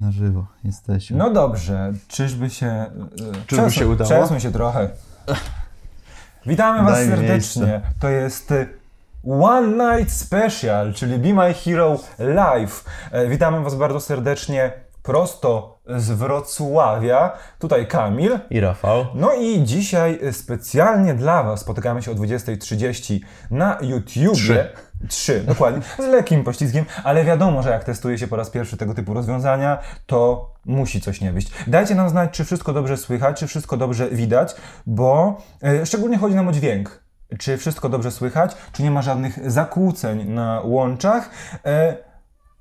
Na żywo jesteśmy. No dobrze, czyżby się. Czyżby przesuń, się udało? Przesuń się trochę. Witamy Was Daj serdecznie. miejsce. To jest y, One Night Special, czyli Be My Hero Live. E, Witamy Was bardzo serdecznie prosto z Wrocławia. Tutaj Kamil. I Rafał. No i dzisiaj specjalnie dla Was spotykamy się o 20.30 na YouTubie. Trzy. Trzy, dokładnie. Z lekkim poślizgiem, ale wiadomo, że jak testuje się po raz pierwszy tego typu rozwiązania, to musi coś nie wyjść. Dajcie nam znać, czy wszystko dobrze słychać, czy wszystko dobrze widać, bo e, szczególnie chodzi nam o dźwięk. Czy wszystko dobrze słychać, czy nie ma żadnych zakłóceń na łączach. E,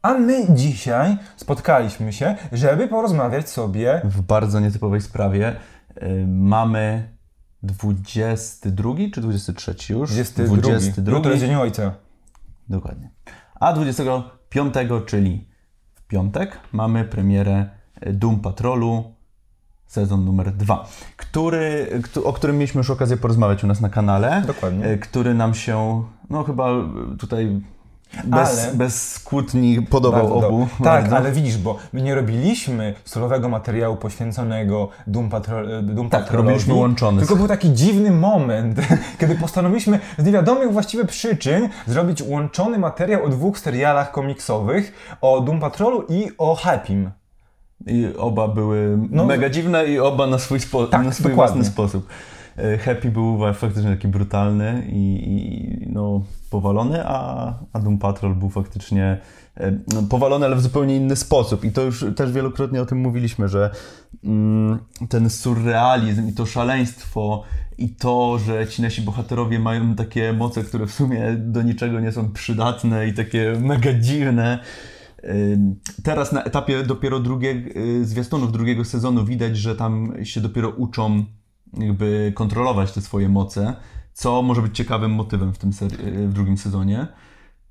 a my dzisiaj spotkaliśmy się, żeby porozmawiać sobie W bardzo nietypowej sprawie y, mamy 22 czy 23 już? 22. Jutro jest Dzień Ojca. Dokładnie. A 25, czyli w piątek, mamy premierę Doom Patrolu, sezon numer 2, który, któ- o którym mieliśmy już okazję porozmawiać u nas na kanale. Dokładnie. e, Który nam się, no chyba tutaj bez, Ale- bez kłótni podobał obu. Tak, bardzo. ale widzisz, bo my nie robiliśmy solowego materiału poświęconego Doom, Patrol, e, Doom Tak, Patrolowi, robiliśmy łączony. Tylko był taki dziwny moment, kiedy postanowiliśmy z niewiadomych właściwie przyczyn zrobić łączony materiał o dwóch serialach komiksowych, o Doom Patrolu i o Happym. I oba były No, mega dziwne i oba na swój, spo, Tak, na swój dokładnie. własny sposób. E, Happy był faktycznie taki brutalny i, i no, powalony, a, a Doom Patrol był faktycznie e, no, powalony, ale w zupełnie inny sposób. I to już też wielokrotnie o tym mówiliśmy, że mm, ten surrealizm i to szaleństwo i to, że ci nasi bohaterowie mają takie moce, które w sumie do niczego nie są przydatne i takie mega dziwne. Teraz na etapie dopiero drugiego, zwiastunów drugiego sezonu widać, że tam się dopiero uczą jakby kontrolować te swoje moce, co może być ciekawym motywem w tym seri- w drugim sezonie.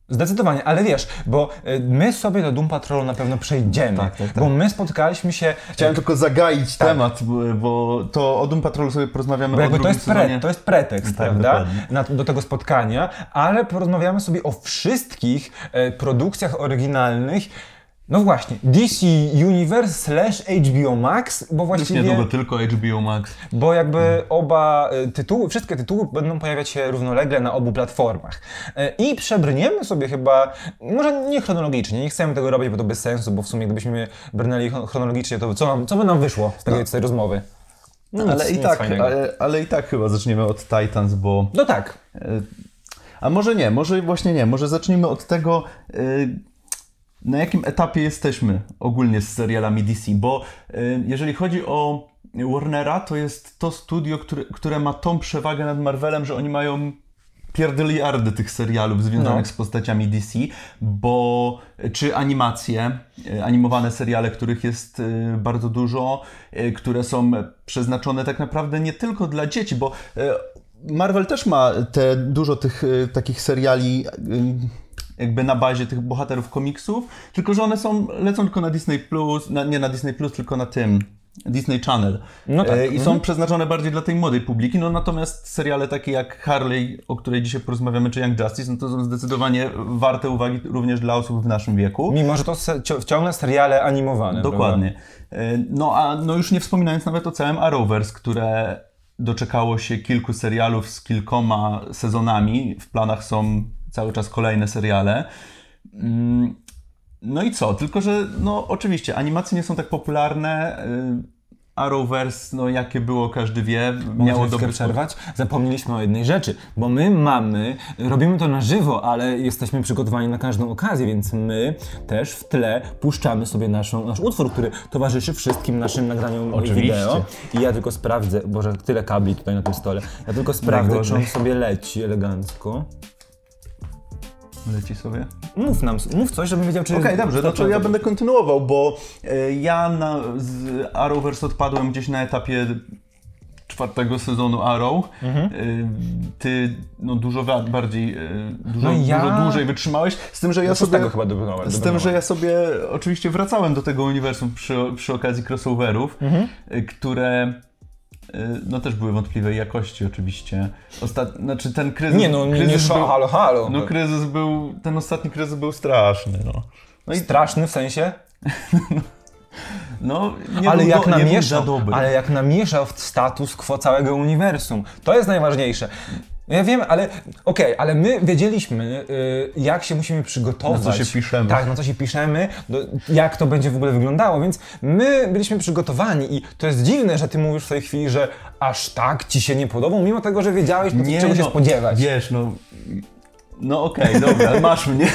Zdecydowanie, ale wiesz, bo e, my sobie do Doom Patrolu na pewno przejdziemy, Tak, tak, tak. bo my spotkaliśmy się... Chciałem tylko zagaić temat, bo, to o Doom Patrolu sobie porozmawiamy Bo o to jest, pre, to jest pretekst, Tak, prawda? Na, do tego spotkania, ale porozmawiamy sobie o wszystkich e, produkcjach oryginalnych. No właśnie, DC Universe slash HBO Max, bo Już właściwie, niedługo tylko HBO Max. bo jakby oba e, tytuły, wszystkie tytuły będą pojawiać się równolegle na obu platformach. E, I przebrniemy sobie chyba, może nie chronologicznie, nie chcemy tego robić, bo to bez sensu, bo w sumie gdybyśmy brnęli chron- chronologicznie, to co, nam, co by nam wyszło z, tego, z tej rozmowy? No nic, ale, i nic tak, fajnego. ale, ale i tak chyba zaczniemy od Titans, bo No tak, A może nie, może właśnie nie, może zacznijmy od tego, y, na jakim etapie jesteśmy ogólnie z serialami DC, bo y, jeżeli chodzi o Warnera, to jest to studio, które, które ma tą przewagę nad Marvelem, że oni mają pierdyliardy tych serialów związanych No. z postaciami DC, bo czy animacje, y, animowane seriale, których jest y, bardzo dużo, które są przeznaczone tak naprawdę nie tylko dla dzieci, bo Marvel też ma te, dużo tych takich seriali jakby na bazie tych bohaterów komiksów, tylko że one są, lecą tylko na Disney Plus, na, nie na Disney Plus, tylko na tym Disney Channel. No tak, E, I są mhm. przeznaczone bardziej dla tej młodej publiki, no natomiast seriale takie jak Harley, o której dzisiaj porozmawiamy, czy Young Justice, no to są zdecydowanie warte uwagi również dla osób w naszym wieku. Mimo, że to se, cio- ciągle seriale animowane. Dokładnie. E, No a no już nie wspominając nawet o całym Arrowverse, które doczekało się kilku serialów z kilkoma sezonami. W planach są cały czas kolejne seriale. Mm, No i co? Tylko, że no oczywiście animacje nie są tak popularne. y, Arrowverse, no jakie było, każdy wie, Miało dobry przerwać. Zapomnieliśmy o jednej rzeczy, bo my mamy, robimy to na żywo, ale jesteśmy przygotowani na każdą okazję, więc my też w tle puszczamy sobie naszą, nasz utwór, który towarzyszy wszystkim naszym nagraniom Oczywiście. wideo. I ja tylko sprawdzę, boże, tyle kabli tutaj na tym stole. Ja tylko sprawdzę, czy on sobie leci elegancko. Leci sobie. Mów nam, mów coś, żebym wiedział, czy... Okej, dobrze, to, to, to ja będę kontynuował, bo e, ja na, z Arrowverse odpadłem gdzieś na etapie czwartego sezonu Arrow. Mhm. E, Ty no, dużo bardziej, e, dużo, No ja- dużo dłużej wytrzymałeś, z tym, że ja Ja sobie... tego chyba dobrnąłem. Z tym, że ja sobie oczywiście wracałem do tego uniwersum przy, przy okazji crossoverów, Mhm. które no też były wątpliwej jakości oczywiście. Ostat... Znaczy ten kryzys... Nie no, nie, nie kryzys szło, był, halo, halo. No kryzys był, ten ostatni kryzys był straszny, no. No i Straszny w sensie? No, nie ale jak, namieszał, ale jak namieszał w status quo całego uniwersum. To jest najważniejsze. Ja wiem, ale okej, ale my wiedzieliśmy, y, jak się musimy przygotować. Na co się piszemy. Tak, na co się piszemy, do, jak to będzie w ogóle wyglądało, więc my byliśmy przygotowani i to jest dziwne, że ty mówisz w tej chwili, że aż tak ci się nie podobał, mimo tego, że wiedziałeś, nie, czego się no, spodziewać. Wiesz, no... No okej, dobra, ale masz mnie.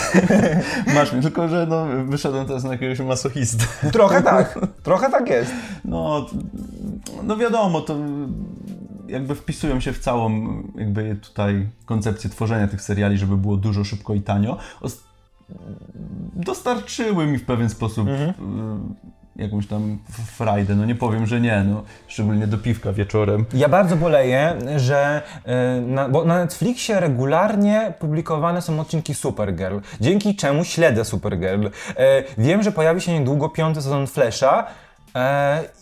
masz mnie, tylko że no, wyszedłem teraz na jakiegoś masochistę. Trochę tak, trochę tak jest. No, no wiadomo, to jakby wpisują się w całą jakby tutaj koncepcję tworzenia tych seriali, żeby było dużo, szybko i tanio. Os- dostarczyły mi w pewien sposób y, jakąś tam frajdę. No nie powiem, że nie, no. Szczególnie do piwka wieczorem. Ja bardzo boleję, że y, na, bo na Netflixie regularnie publikowane są odcinki Supergirl, dzięki czemu śledzę Supergirl. Y, wiem, że pojawi się niedługo piąty sezon Flasha y,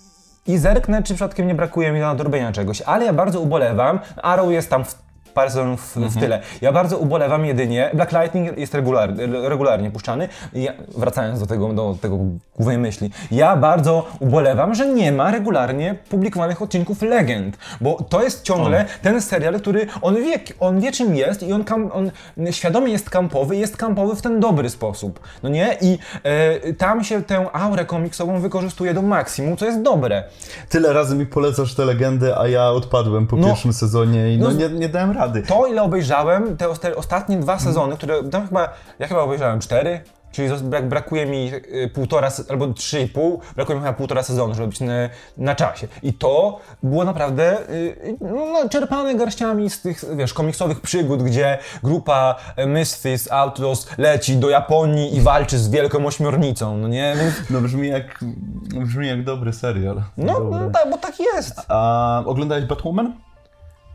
i zerknę, czy przypadkiem nie brakuje mi na nadrobienia czegoś, ale ja bardzo ubolewam, Arrow jest tam w parę sezonów w tyle. Ja bardzo ubolewam jedynie, Black Lightning jest regular, regularnie puszczany, I ja, wracając do tego, do tego głównej myśli, ja bardzo ubolewam, że nie ma regularnie publikowanych odcinków Legend, bo to jest ciągle ten serial, który on wie, on wie czym jest i on, kam, on świadomie jest kampowy i jest kampowy w ten dobry sposób, no nie? I e, tam się tę aurę komiksową wykorzystuje do maksimum, co jest dobre. Tyle razy mi polecasz te legendy, a ja odpadłem po No. pierwszym sezonie i no, No, nie, nie dałem rady. To, ile obejrzałem, te, osta- ostatnie dwa sezony, które tam chyba, ja chyba obejrzałem cztery, czyli brakuje mi y, półtora, albo trzy i pół, brakuje mi chyba półtora sezonu, żeby być na, na czasie. I to było naprawdę y, no, czerpane garściami z tych, wiesz, komiksowych przygód, gdzie grupa e, Misfits, Outlaws leci do Japonii i walczy z wielką ośmiornicą, no nie? Więc, No brzmi jak, brzmi jak dobry serial. no, no tak, bo tak jest. A oglądałeś Batwoman?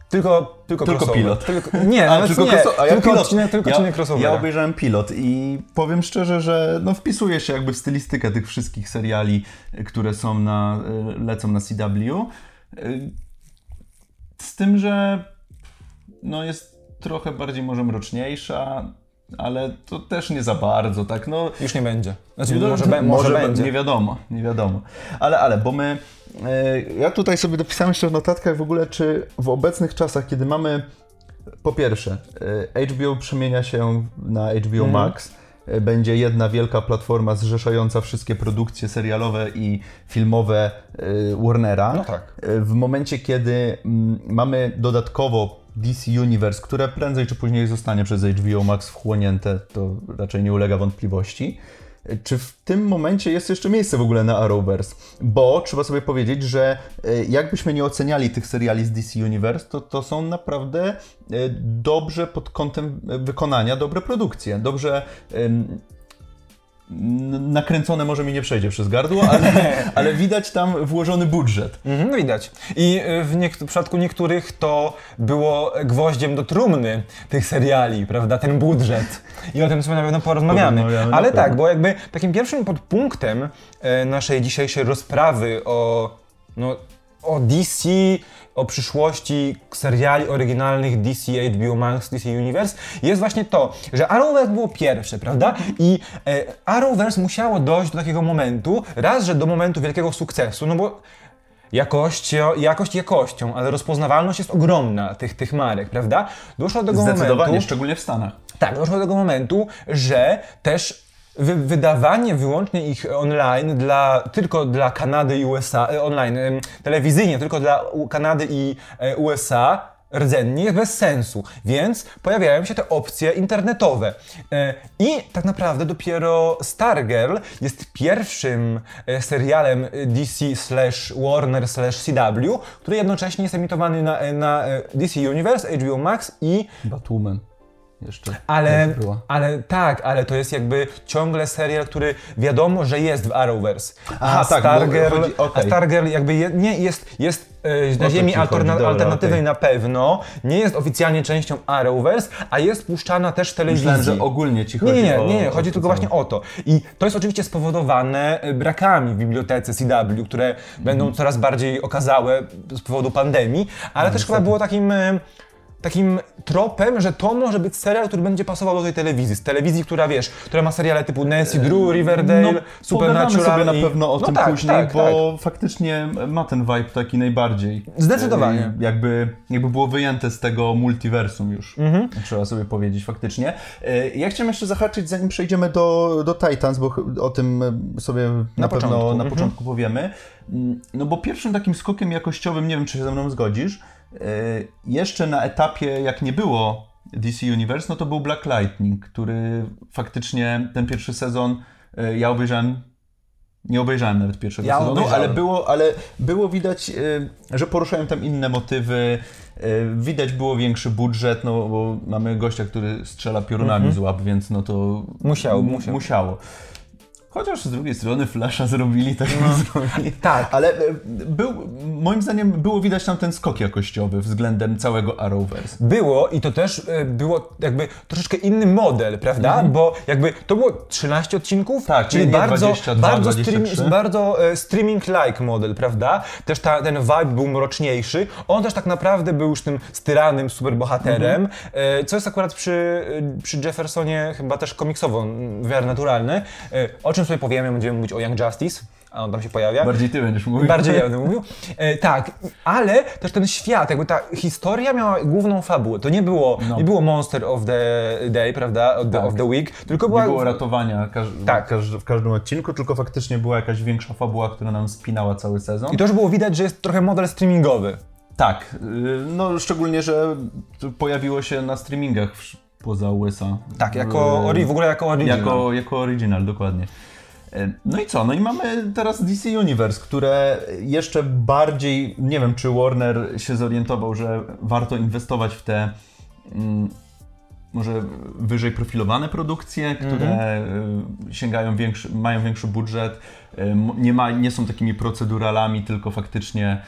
Tylko, tylko, Tylko crossover. pilot. Tylko, nie, nawet nie. crossover- a ja tylko pilot. odcinek, tylko ja, odcinek crossovera. Ja obejrzałem pilot i powiem szczerze, że no wpisuje się jakby w stylistykę tych wszystkich seriali, które są na, y, lecą na CW. Y, Z tym, że no jest trochę bardziej może mroczniejsza, ale to też nie za bardzo, tak? No, Już nie będzie. Znaczy, no, może, be, może, będzie. Nie wiadomo, nie wiadomo. Ale, ale, bo my. e, Ja tutaj sobie dopisałem jeszcze w notatkach w ogóle, czy w obecnych czasach, kiedy mamy. Po pierwsze, e, HBO przemienia się na HBO Mhm. Max. e, Będzie jedna wielka platforma zrzeszająca wszystkie produkcje serialowe i filmowe Warnera. No tak. W momencie, kiedy mm, mamy dodatkowo DC Universe, które prędzej czy później zostanie przez HBO Max wchłonięte, to raczej nie ulega wątpliwości. Czy w tym momencie jest jeszcze miejsce w ogóle na Arrowverse? Bo trzeba sobie powiedzieć, że e, jakbyśmy nie oceniali tych seriali z DC Universe, to to są naprawdę e, dobrze pod kątem e, wykonania, dobre produkcje. Dobrze nakręcone może mi nie przejdzie przez gardło, ale, ale widać tam włożony budżet. Mhm, widać. I y, w, w przypadku niektórych to było gwoździem do trumny tych seriali, prawda? Ten budżet. I o tym sobie na pewno porozmawiamy. Porozmawiamy Ale tak, bo jakby takim pierwszym podpunktem e, naszej dzisiejszej rozprawy o, no, o DC, o przyszłości seriali oryginalnych DC, HBO Max, DC Universe jest właśnie to, że Arrowverse było pierwsze, prawda? I e, Arrowverse musiało dojść do takiego momentu, raz, że do momentu wielkiego sukcesu, no bo Jakość, jakość jakością, ale rozpoznawalność jest ogromna tych, tych marek, prawda? Doszło do tego Zdecydowanie, momentu, szczególnie w Stanach. tak, doszło do tego momentu, że też wy, wydawanie wyłącznie ich online dla, tylko dla Kanady i USA, e, online, telewizyjnie tylko dla Kanady i e, USA rdzennie jest bez sensu, więc pojawiają się te opcje internetowe. E, I tak naprawdę dopiero Stargirl jest pierwszym serialem DC slash Warner slash CW, który jednocześnie jest emitowany na, na DC Universe, HBO Max i Batwoman jeszcze. ale, ale tak, ale to jest jakby ciągle serial, który wiadomo, że jest w Arrowverse. Aha, a tak, Stargirl, chodzi- okej. a Stargirl jakby je, nie jest, jest e, na to ziemi alterna- chodzi, dobra, alternatywnej okej. na pewno, nie jest oficjalnie częścią Arrowverse, a jest puszczana też w telewizji. Myślałem, że ogólnie ci Nie, chodzi nie, nie, o... nie, nie, o chodzi to tylko właśnie o to. I to jest oczywiście spowodowane e, brakami w bibliotece CW, które będą Mhm. coraz bardziej okazałe z powodu pandemii, ale też chyba było takim e, takim tropem, że to może być serial, który będzie pasował do tej telewizji. Z telewizji, która wiesz, która ma seriale typu Nancy Drew, Riverdale, No, Supernatural. sobie na i- pewno o no tym tak, później, tak, bo faktycznie ma ten vibe taki najbardziej. Zdecydowanie. E, Jakby, jakby było wyjęte z tego multiversum już, Mhm. trzeba sobie powiedzieć faktycznie. E, Ja chciałem jeszcze zahaczyć, zanim przejdziemy do, do Titans, bo o tym e, sobie na, pewno początku, na mhm. początku powiemy. Mm, No bo pierwszym takim skokiem jakościowym, nie wiem czy się ze mną zgodzisz, e, jeszcze na etapie jak nie było DC Universe, no to był Black Lightning, który faktycznie ten pierwszy sezon e, ja obejrzałem nie obejrzałem nawet pierwszego Ja sezonu, ale było, ale było widać, e, że poruszają tam inne motywy. Widać było większy budżet, no bo mamy gościa, który strzela piorunami z łap, więc no to Mhm. Musiał, m- musiał. musiało. Chociaż z drugiej strony Flasha zrobili, tak zrobili. Tak. Ale e, był, moim zdaniem było widać tam ten skok jakościowy względem całego Arrowverse. Było i to też e, było jakby troszeczkę inny model, prawda? Bo jakby to było 13 odcinków, Mhm. Tak, czyli bardzo, 22, bardzo, 23. stream, bardzo e, streaming-like model, prawda? Też ta, ten vibe był mroczniejszy. On też tak naprawdę był już tym styranym superbohaterem, Mhm. e, co jest akurat przy, przy Jeffersonie chyba też komiksowo mm, w miarę naturalne. O czym sobie powiemy, będziemy mówić o Young Justice, a on tam się pojawia. Bardziej ty będziesz mówił. Bardziej ja będę mówił. E, tak, ale też ten świat, jakby ta historia miała główną fabułę. To nie było, No. nie było Monster of the Day, prawda? Of the, Tak. of the Week, tylko Nie była. było ratowania każ- Tak. w każdym odcinku, tylko faktycznie była jakaś większa fabuła, która nam spinała cały sezon. I to już było widać, że jest trochę model streamingowy. Tak, y, no szczególnie, że pojawiło się na streamingach poza USA. Tak, jako, Y, w ogóle jako original. Jako, jako original, dokładnie. No i co? No i mamy teraz DC Universe, które jeszcze bardziej, nie wiem czy Warner się zorientował, że warto inwestować w te mm, może wyżej profilowane produkcje, które y, sięgają większy, mają większy budżet, nie, ma, nie są takimi proceduralami, tylko faktycznie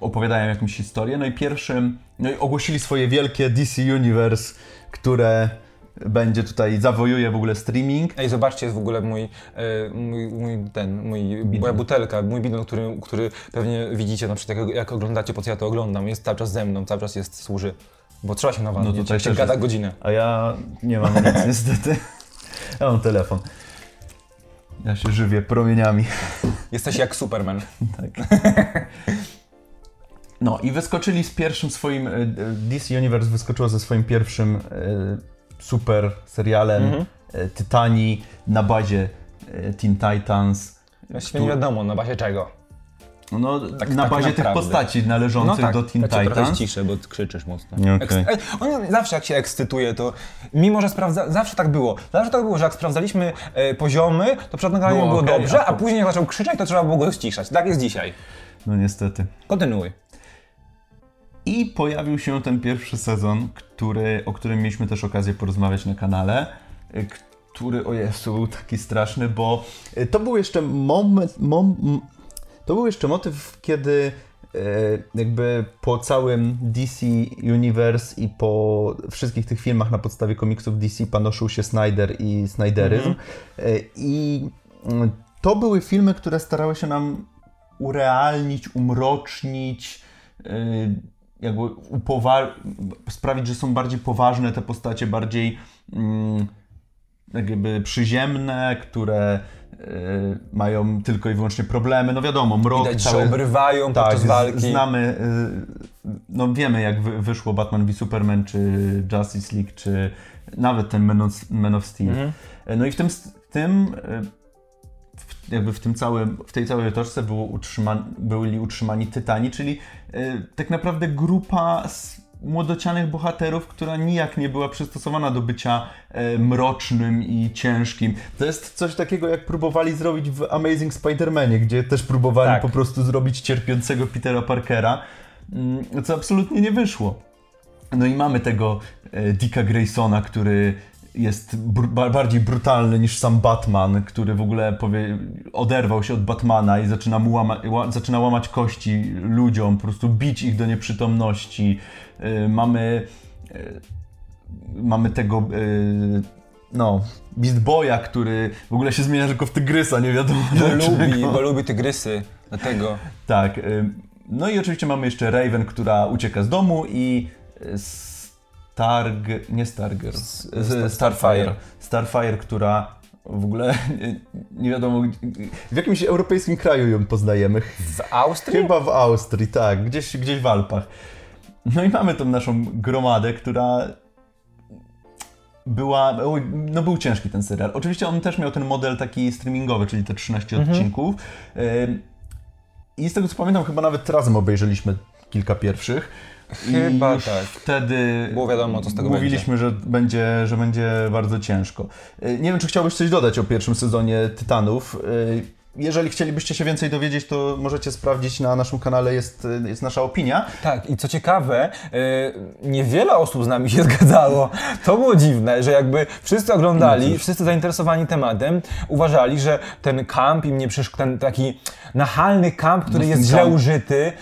opowiadają jakąś historię. No i pierwszym, no i ogłosili swoje wielkie DC Universe, które będzie tutaj, zawojuje w ogóle streaming. Ej, zobaczcie, jest w ogóle mój, e, mój, mój ten, mój, moja butelka, mój bidon, który, który pewnie widzicie na przykład jak, jak oglądacie, po co ja to oglądam, jest cały czas ze mną, cały czas jest, służy, bo trzeba się nawadniać, No tutaj się gada jest. godzinę. A ja nie mam nic niestety. Ja mam telefon. Ja się żywię promieniami. Jesteś jak Superman. Tak. No i wyskoczyli z pierwszym swoim, e, e, DC Universe wyskoczyło ze swoim pierwszym super serialem Mhm. e, Tytani na bazie e, Teen Titans. Właściwie nie wiadomo na bazie czego. No, Tak- na tak bazie tych naprawdę. postaci należących do Teen ja cię trochę Titans. ściszę, bo krzyczysz mocno. Okej. Eks- e, on zawsze jak się ekscytuje, to mimo, że sprawdza... Zawsze tak było. Zawsze tak było, że jak sprawdzaliśmy e, poziomy, to przed nagraniem Było było, okej, dobrze, a a później jak zaczął krzyczeć, to trzeba było go ściszać. Tak jest dzisiaj. No niestety. Kontynuuj. I pojawił się ten pierwszy sezon, który, o którym mieliśmy też okazję porozmawiać na kanale, y, który, o Jezu, był taki straszny, bo y, to był jeszcze moment, mom, to był jeszcze motyw, kiedy e, jakby po całym DC Universe i po wszystkich tych filmach na podstawie komiksów DC panoszył się Snyder i Snyderyzm. I mm, to były filmy, które starały się nam urealnić, umrocznić, y, jakby upowa- sprawić, że są bardziej poważne te postacie, bardziej mm, jakby przyziemne, które y, mają tylko i wyłącznie problemy. No wiadomo, mrok Widać, cały... że obrywają Tak, podczas walki. znamy, y, no wiemy jak wy, wyszło Batman v Superman, czy Justice League, czy nawet ten Man of, Man of Steel. Mhm. No i w tym, w tym y, jakby w tym całym, w tej całej otoczce było utrzyma, byli utrzymani Tytani, czyli y, tak naprawdę grupa młodocianych bohaterów, która nijak nie była przystosowana do bycia e, mrocznym i ciężkim. To jest coś takiego, jak próbowali zrobić w Amazing Spider-Manie, gdzie też próbowali Tak. po prostu zrobić cierpiącego Petera Parkera, mm, co absolutnie nie wyszło. No i mamy tego e, Dicka Graysona, który jest br- ba- bardziej brutalny niż sam Batman, który w ogóle powie, oderwał się od Batmana i zaczyna, mu łama, ła, zaczyna łamać kości ludziom, po prostu bić ich do nieprzytomności. E, mamy, e, mamy tego, e, no, Beast Boya, który w ogóle się zmienia tylko w tygrysa, nie wiadomo Bo dlaczego. lubi, bo lubi tygrysy. Dlatego. Tak. ym, No i oczywiście mamy jeszcze Raven, która ucieka z domu i Starg... nie Starger, Starfire. Starfire, która w ogóle nie, nie wiadomo, w jakimś europejskim kraju ją poznajemy. W Austrii? Chyba w Austrii, tak, gdzieś, gdzieś w Alpach. No i mamy tą naszą gromadę, która była, no był ciężki ten serial. Oczywiście on też miał ten model taki streamingowy, czyli te 13 odcinków. Ym, I z tego co pamiętam, chyba nawet razem obejrzeliśmy kilka pierwszych. Chyba tak. Wtedy Było wiadomo, co z tego mówiliśmy, że będzie, że będzie bardzo ciężko. Y, Nie wiem, czy chciałbyś coś dodać o pierwszym sezonie Tytanów. Y, Jeżeli chcielibyście się więcej dowiedzieć, to możecie sprawdzić na naszym kanale, jest, y, jest nasza opinia. Tak, i co ciekawe, yy, niewiele osób z nami się zgadzało. To było dziwne, że jakby wszyscy oglądali, No wszyscy zainteresowani tematem, uważali, że ten kamp im nie przeszkadzał, ten taki nachalny kamp, który No, jest źle użyty,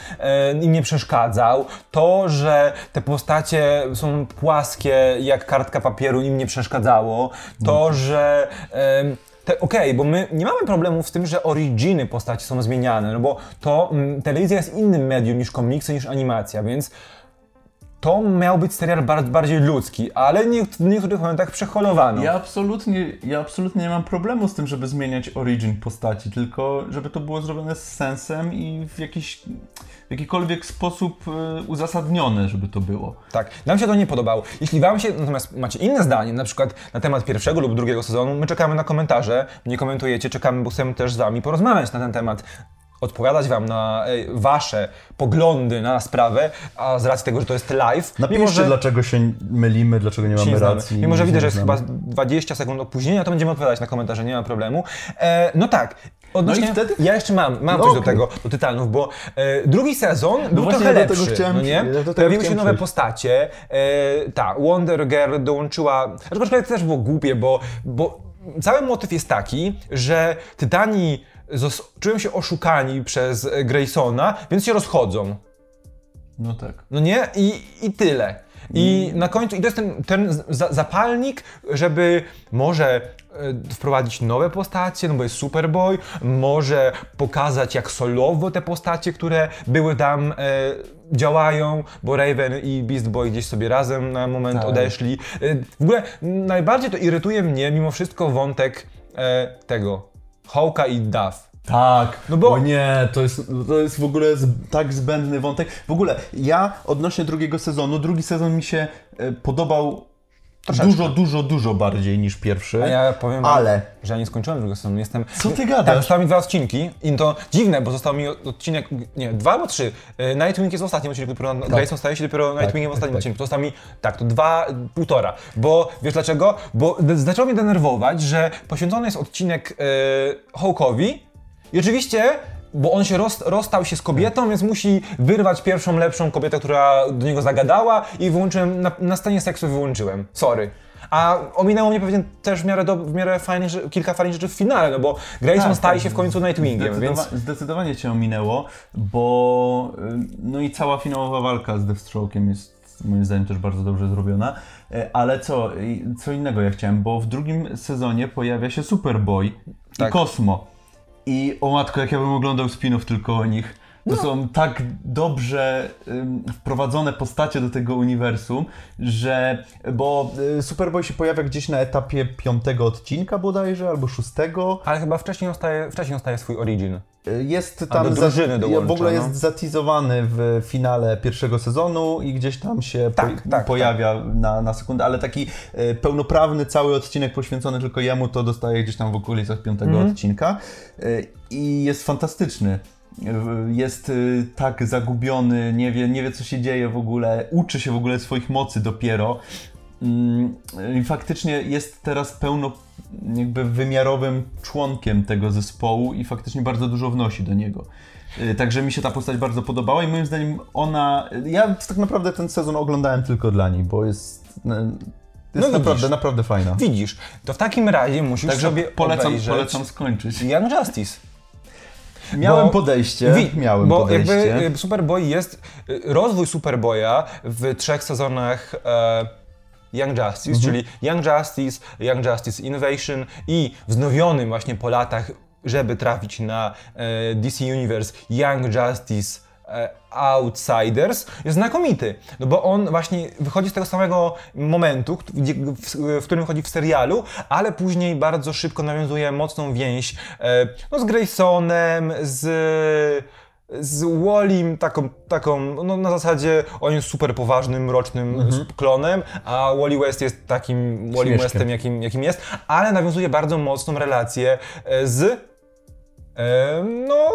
yy, im nie przeszkadzał. To, że te postacie są płaskie jak kartka papieru, im nie przeszkadzało. To, że... Yy, Okej, bo my nie mamy problemów z tym, że originy postaci są zmieniane, no bo to mm, telewizja jest innym medium niż komiksy, niż animacja, więc to miał być serial bar- bardziej ludzki, ale nie, w niektórych momentach przeholowano. Ja absolutnie, ja absolutnie nie mam problemu z tym, żeby zmieniać origin postaci, tylko żeby to było zrobione z sensem i w jakiś w jakikolwiek sposób y, uzasadnione, żeby to było. Tak, nam się to nie podobało. Jeśli wam się natomiast macie inne zdanie, na przykład na temat pierwszego lub drugiego sezonu, my czekamy na komentarze, nie komentujecie, czekamy, bo chcemy też z wami porozmawiać na ten temat. Odpowiadać wam na wasze poglądy na sprawę, a z racji tego, że to jest live, Napiszcie, dlaczego się mylimy, dlaczego nie mamy racji. Mimo, że widzę, że jest chyba 20 sekund opóźnienia, to będziemy odpowiadać na komentarze, nie ma problemu. E, no tak. Odnośnie, No i wtedy- Ja jeszcze mam, mam No coś do tego, do Tytanów, bo e, drugi sezon był właśnie trochę lepszy, chciałem no nie? ja Pojawiły się nowe przejść. postacie, e, ta, Wonder Girl dołączyła, aczkolwiek to też było głupie, bo, bo cały motyw jest taki, że Tytani czują się oszukani przez Graysona, więc się rozchodzą. No tak. No nie? I, i tyle. I na końcu, i to jest ten, ten za, zapalnik, żeby może e, wprowadzić nowe postacie, no bo jest Superboy, może pokazać jak solowo te postacie, które były tam, e, działają, bo Raven i Beast Boy gdzieś sobie razem na moment Tak. odeszli. E, w ogóle najbardziej to irytuje mnie mimo wszystko wątek tego, Hawka i Duff. Tak, No bo- o nie, to jest, to jest w ogóle z, tak zbędny wątek. W ogóle ja odnośnie drugiego sezonu, drugi sezon mi się e, podobał Troszeczkę. dużo, dużo, dużo bardziej niż pierwszy. A ja powiem Ale że ja nie skończyłem drugiego sezonu. Jestem. Co ty Tak, gadasz? zostały mi dwa odcinki i to dziwne, bo został mi odcinek, nie, dwa albo trzy. E, Nightwing jest ostatnim odcinku, dopiero Grayson staje się dopiero Nightwingiem w tak, ostatnim tak. odcinku. To zostało mi, tak, to dwa, półtora. Bo wiesz dlaczego? Bo zaczęło mnie denerwować, że poświęcony jest odcinek e, Hawkowi i oczywiście. Bo on się roz, rozstał się z kobietą, więc musi wyrwać pierwszą lepszą kobietę, która do niego zagadała i wyłączyłem, na, na scenie seksu wyłączyłem. Sorry. A ominęło mnie pewnie też w miarę, do, w miarę fajnych, kilka fajnych rzeczy w finale, no bo Grayson Tak, staje tak. się w końcu Nightwingiem, Zdecydowa- więc... Zdecydowanie cię ominęło, bo y, no i cała finałowa walka z Deathstroke'iem jest moim zdaniem też bardzo dobrze zrobiona. E, Ale co, co innego ja chciałem, bo w drugim sezonie pojawia się Superboy Tak. i Cosmo. I o matko, jak ja bym oglądał spinów tylko o nich. To są tak dobrze ym, wprowadzone postacie do tego uniwersum, że. Bo y, Superboy się pojawia gdzieś na etapie piątego odcinka bodajże, albo szóstego. Ale chyba wcześniej dostaje, wcześniej dostaje swój origin. Jest A tam. do drużyny za- dołącza, w ogóle no. jest zatizowany w finale pierwszego sezonu i gdzieś tam się Tak, po, tak, pojawia Na, na sekundę, ale taki pełnoprawny cały odcinek poświęcony tylko jemu to dostaje gdzieś tam w okolicach piątego Mhm. odcinka i jest fantastyczny. Jest e, tak zagubiony, nie wie, nie wie co się dzieje w ogóle, uczy się w ogóle swoich mocy dopiero. Mm, I faktycznie jest teraz pełno jakby wymiarowym członkiem tego zespołu i faktycznie bardzo dużo wnosi do niego. Y, Także mi się ta postać bardzo podobała i moim zdaniem ona. Ja tak naprawdę ten sezon oglądałem tylko dla niej, bo jest. y, Jest widzisz. naprawdę, naprawdę fajna. Widzisz, to w takim razie musisz Także sobie polecam, obejrzeć polecam skończyć. Young Justice. Miałem Bo- podejście. Wi- miałem bo podejście. jakby Superboy jest, y, rozwój Superboya w trzech sezonach e, Young Justice, Mhm. czyli Young Justice, Young Justice Innovation i wznowionym właśnie po latach, żeby trafić na e, DC Universe Young Justice Outsiders jest znakomity, no bo on właśnie wychodzi z tego samego momentu, w, którym chodzi w serialu, ale później bardzo szybko nawiązuje mocną więź e, no, z Graysonem, z z Wallim taką, taką no na zasadzie on jest super poważnym, mrocznym klonem, a Wally West jest takim Wally. Westem, jakim, jakim jest, ale nawiązuje bardzo mocną relację e, z e, no,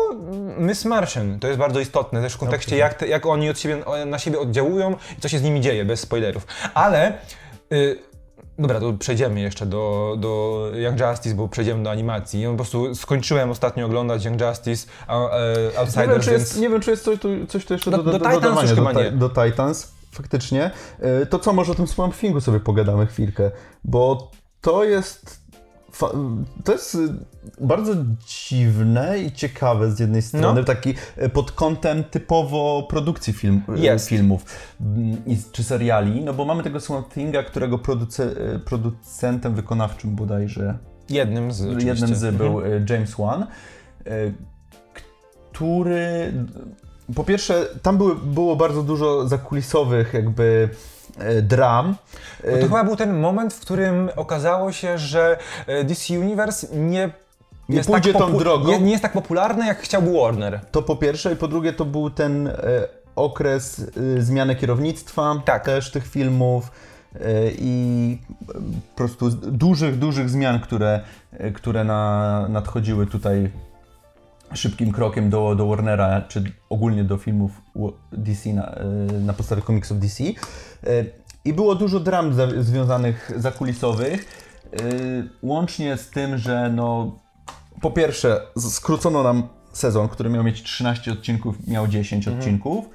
Miss Martian. To jest bardzo istotne też w kontekście, jak, te, jak oni od siebie, na siebie oddziałują i co się z nimi dzieje, bez spoilerów. Ale y, Dobra, to przejdziemy jeszcze do, do Young Justice, bo przejdziemy do animacji. Ja po prostu skończyłem ostatnio oglądać Young Justice, a, e, Nie wiem, Outsiders, czy więc... jest, nie wiem, czy jest coś tu, coś tu jeszcze Do- do, do do, Titans już chyba nie. do Titans. Faktycznie. E, To co, może o tym Swamp Thingu sobie pogadamy chwilkę, bo to jest... To jest y, bardzo dziwne i ciekawe z jednej strony, No. taki e, pod kątem typowo produkcji film, Jest. filmów mm, czy seriali, no bo mamy tego Swamp którego produce, producentem wykonawczym bodajże Jednym z oczywiście. Jednym z Mhm. był e, James Wan, który po pierwsze, tam były, było bardzo dużo zakulisowych jakby dram. No to chyba był ten moment, w którym okazało się, że e, DC Universe nie Nie jest pójdzie tak tą drogą. Nie, nie jest tak popularny, jak chciałby Warner. To po pierwsze i po drugie to był ten e, okres e, zmiany kierownictwa Tak. też tych filmów e, i e, po prostu dużych, dużych zmian, które, e, które na, nadchodziły tutaj szybkim krokiem do, do Warnera, czy ogólnie do filmów DC na, e, na podstawie komiksów DC. E, I było dużo dram za, związanych zakulisowych, e, łącznie z tym, że no, po pierwsze skrócono nam sezon, który miał mieć 13 odcinków, miał 10 odcinków.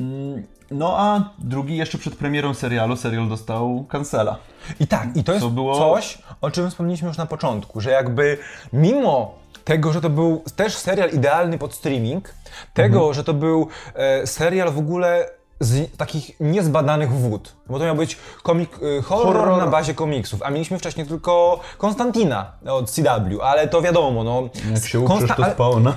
Mm, No a drugi jeszcze przed premierą serialu, serial dostał cancela. I tak, i to jest było- coś, o czym wspomnieliśmy już na początku, że jakby mimo tego, że to był też serial idealny pod streaming, tego, Mhm. że to był e, serial w ogóle z takich niezbadanych wód, bo to miał być komik, e, horror, Horror. na bazie komiksów, a mieliśmy wcześniej tylko Konstantina od CW, ale to wiadomo, no... Jak się Konsta- uprzesz, to ale, spawna.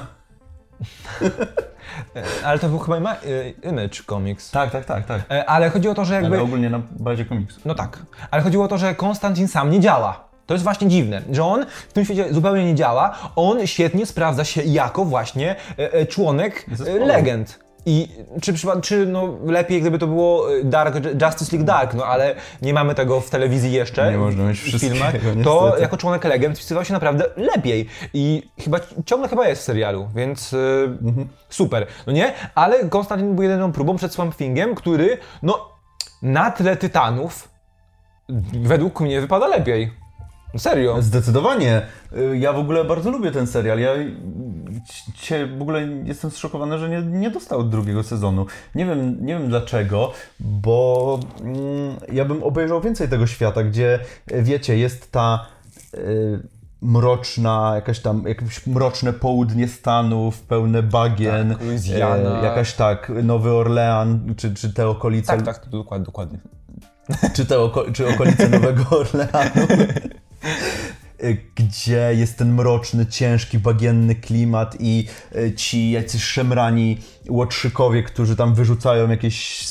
ale to był chyba ima- e, Image Comics. Tak, tak, tak, tak. E, Ale chodzi o to, że jakby... Ale ogólnie na bazie komiksu. No tak, ale chodziło o to, że Konstantin sam nie działa. To jest właśnie dziwne, że on w tym świecie zupełnie nie działa. On świetnie sprawdza się jako właśnie e, e, członek e, Zespołu. legend. I czy, czy no, lepiej, gdyby to było Dark, Justice League Dark, no ale nie mamy tego w telewizji jeszcze. Nie można mieć w filmach. To niestety. jako członek legend wpisywał się naprawdę lepiej. I chyba ciągle chyba jest w serialu, więc Mhm. super. No nie? Ale Konstantin był jedyną próbą przed Swamp Thingiem, który no na tle Tytanów według mnie wypada lepiej. Serio. Zdecydowanie. Y, Ja w ogóle bardzo lubię ten serial. Ja się w ogóle jestem zszokowany, że nie, nie dostał drugiego sezonu. Nie wiem, nie wiem dlaczego, bo mm, ja bym obejrzał więcej tego świata, gdzie y, wiecie, jest ta y, mroczna, jakaś tam, jakieś mroczne południe Stanów, pełne bagien, Tak, Louisiana. e, jakaś tak, Nowy Orlean, czy, czy te okolice Tak, tak, to dokładnie, dokładnie. czy, te oko- czy okolice Nowego Orleanu, gdzie jest ten mroczny, ciężki, bagienny klimat i y, ci jacyś szemrani łotrzykowie, którzy tam wyrzucają jakieś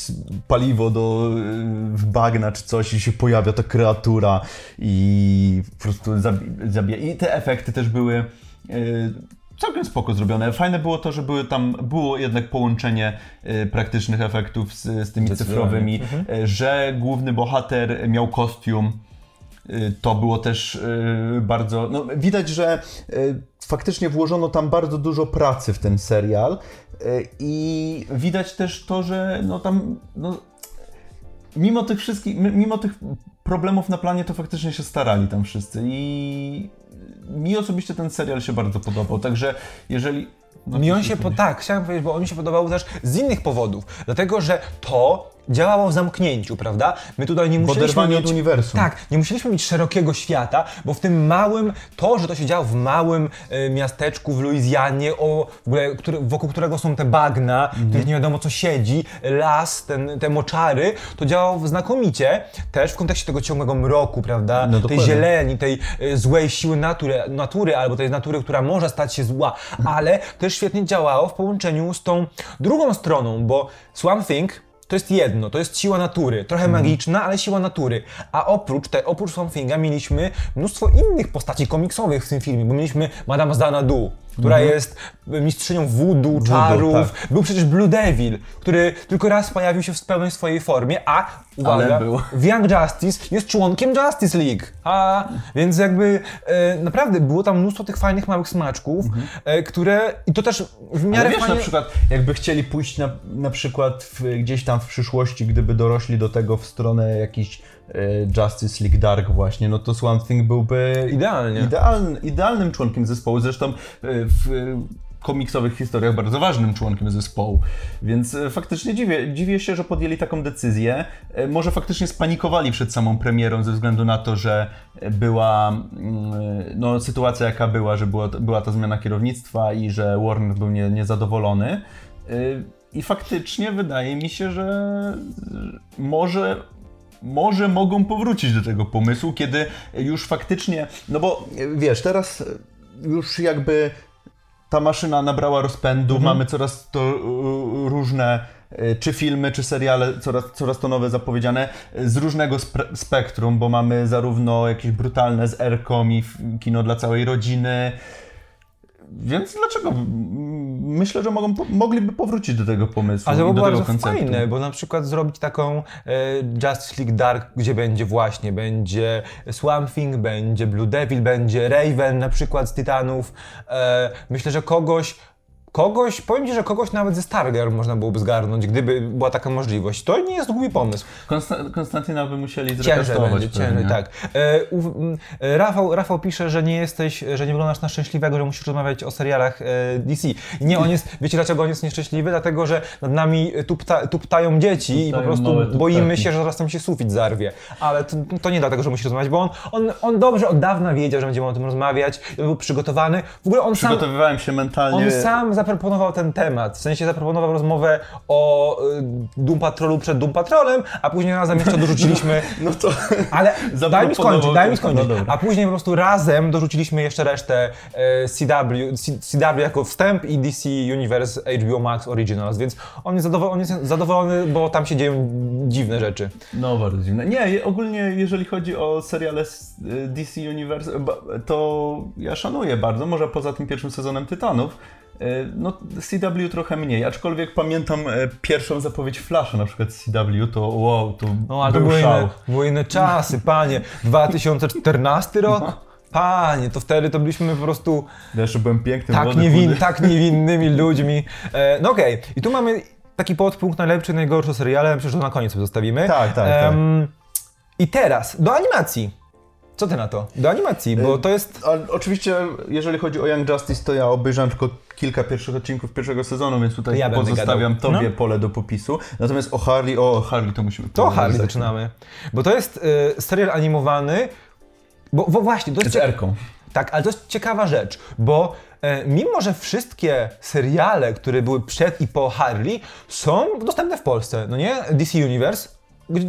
paliwo do y, w bagna czy coś i się pojawia ta kreatura i po prostu zabi- zabija. I te efekty też były y, całkiem spoko zrobione. Fajne było to, że były tam, było jednak połączenie y, praktycznych efektów z, z tymi cyfrowymi, y, że główny bohater miał kostium. Y, To było też y, bardzo. No, widać, że y, faktycznie włożono tam bardzo dużo pracy w ten serial. I widać też to, że no tam. No, mimo tych wszystkich, mimo tych problemów na planie, to faktycznie się starali tam wszyscy. I mi osobiście ten serial się bardzo podobał. Także jeżeli. no, Mi on się, po, tak, chciałem powiedzieć, bo on mi się podobał też z innych powodów. Dlatego, że to działało w zamknięciu, prawda? My tutaj nie musieliśmy oderwaniu mieć... od uniwersum. Tak, nie musieliśmy mieć szerokiego świata, bo w tym małym, to, że to się działo w małym e, miasteczku w Luizjanie, o, w ogóle, który, wokół którego są te bagna, Mhm. których nie wiadomo co siedzi, las, ten, te moczary, to działało znakomicie, też w kontekście tego ciągłego mroku, prawda? No, tej zieleni, tej e, złej siły natury, natury, albo tej natury, która może stać się zła, ale też świetnie działało w połączeniu z tą drugą stroną, bo Swamp Thing to jest jedno, to jest siła natury, trochę magiczna, ale siła natury. A oprócz, te, oprócz Swamp Thinga mieliśmy mnóstwo innych postaci komiksowych w tym filmie, bo mieliśmy Madame Xanadu, która jest mistrzynią voodoo, czarów. tak. Był przecież Blue Devil, który tylko raz pojawił się w pełnej swojej formie, a uwaga, w Young Justice jest członkiem Justice League. A więc jakby e, naprawdę było tam mnóstwo tych fajnych małych smaczków, e, które i to też w miarę Ale wiesz, fajnie... na przykład, jakby chcieli pójść na, na przykład w, gdzieś tam w przyszłości, gdyby dorośli do tego w stronę jakiś e, Justice League Dark właśnie, no to Swamp Thing byłby Idealnie. idealny, idealnym członkiem zespołu. Zresztą e, w komiksowych historiach bardzo ważnym członkiem zespołu. Więc e, faktycznie dziwię, dziwię się, że podjęli taką decyzję. Może faktycznie spanikowali przed samą premierą ze względu na to, że była mm, no, sytuacja jaka była, że była, była ta zmiana kierownictwa i że Warner był nie, niezadowolony. Y, I faktycznie wydaje mi się, że może może mogą powrócić do tego pomysłu, kiedy już faktycznie, no bo wiesz, teraz już jakby ta maszyna nabrała rozpędu, mamy coraz to y, różne y, czy filmy, czy seriale, coraz, coraz to nowe zapowiedziane, y, z różnego spektrum, bo mamy zarówno jakieś brutalne z Erką i kino dla całej rodziny, więc dlaczego? Myślę, że mogą, mogliby powrócić do tego pomysłu Ale to tego bardzo konceptu. fajne, bo na przykład zrobić taką e, Justice League Dark, gdzie będzie właśnie, będzie Swamp Thing, będzie Blue Devil, będzie Raven na przykład z Tytanów. E, myślę, że kogoś, kogoś, powiem Ci, że kogoś nawet ze Stargirl można byłoby zgarnąć, gdyby była taka możliwość. To nie jest głupi pomysł. Konsta- Konstantyna by musieli zrekonstruować ciężej, tak. E, u, e, Rafał, Rafał pisze, że nie jesteś, że nie wyglądasz na szczęśliwego, że musisz rozmawiać o serialach e, DC. Nie, on jest, wiecie dlaczego on jest nieszczęśliwy? Dlatego, że nad nami tupta, tuptają dzieci i po Tuptają prostu boimy się, że zaraz tam się sufit zarwie. Ale to, to nie dlatego, że musi rozmawiać, bo on, on, on dobrze od dawna wiedział, że będziemy o tym rozmawiać, był przygotowany. W ogóle on sam... Przygotowywałem się mentalnie. On sam zaproponował ten temat, w sensie zaproponował rozmowę o y, Doom Patrolu przed Doom Patrolem, a później razem jeszcze dorzuciliśmy No to ale daj mi skończyć, daj mi skończyć. No. A później po prostu razem dorzuciliśmy jeszcze resztę e, CW, C- CW jako wstęp i DC Universe HBO Max Originals, więc on jest, zadowolony, on jest zadowolony, bo tam się dzieją dziwne rzeczy. No, bardzo dziwne. Nie, ogólnie jeżeli chodzi o seriale z y, DC Universe, to ja szanuję bardzo, może poza tym pierwszym sezonem Tytanów. Y, No, CW trochę mniej, aczkolwiek pamiętam e, pierwszą zapowiedź Flasha na przykład CW, to wow, to No ale był były szał. inne, były inne czasy, panie. 2014 rok? Panie, to wtedy to byliśmy po prostu Ja jeszcze byłem pięknym, tak, niewin, tak niewinnymi ludźmi. E, no okej, i tu mamy taki podpunkt najlepszy, najgorszy seriale, myślę, że to na koniec sobie zostawimy. Tak, tak, tak. I teraz, do animacji. Co ty na to? Do animacji, bo Y, to jest... A, oczywiście, jeżeli chodzi o Young Justice, to ja obejrzałem tylko kilka pierwszych odcinków pierwszego sezonu, więc tutaj Ja pozostawiam tobie No. pole do popisu. Natomiast o Harley, o Harley to musimy To porozmawiać. Harley zaczynamy. Bo to jest y, serial animowany, bo, bo właśnie, to jest... Z Erką. Tak, ale to jest ciekawa rzecz, bo e, mimo, że wszystkie seriale, które były przed i po Harley, są dostępne w Polsce, no nie? DC Universe,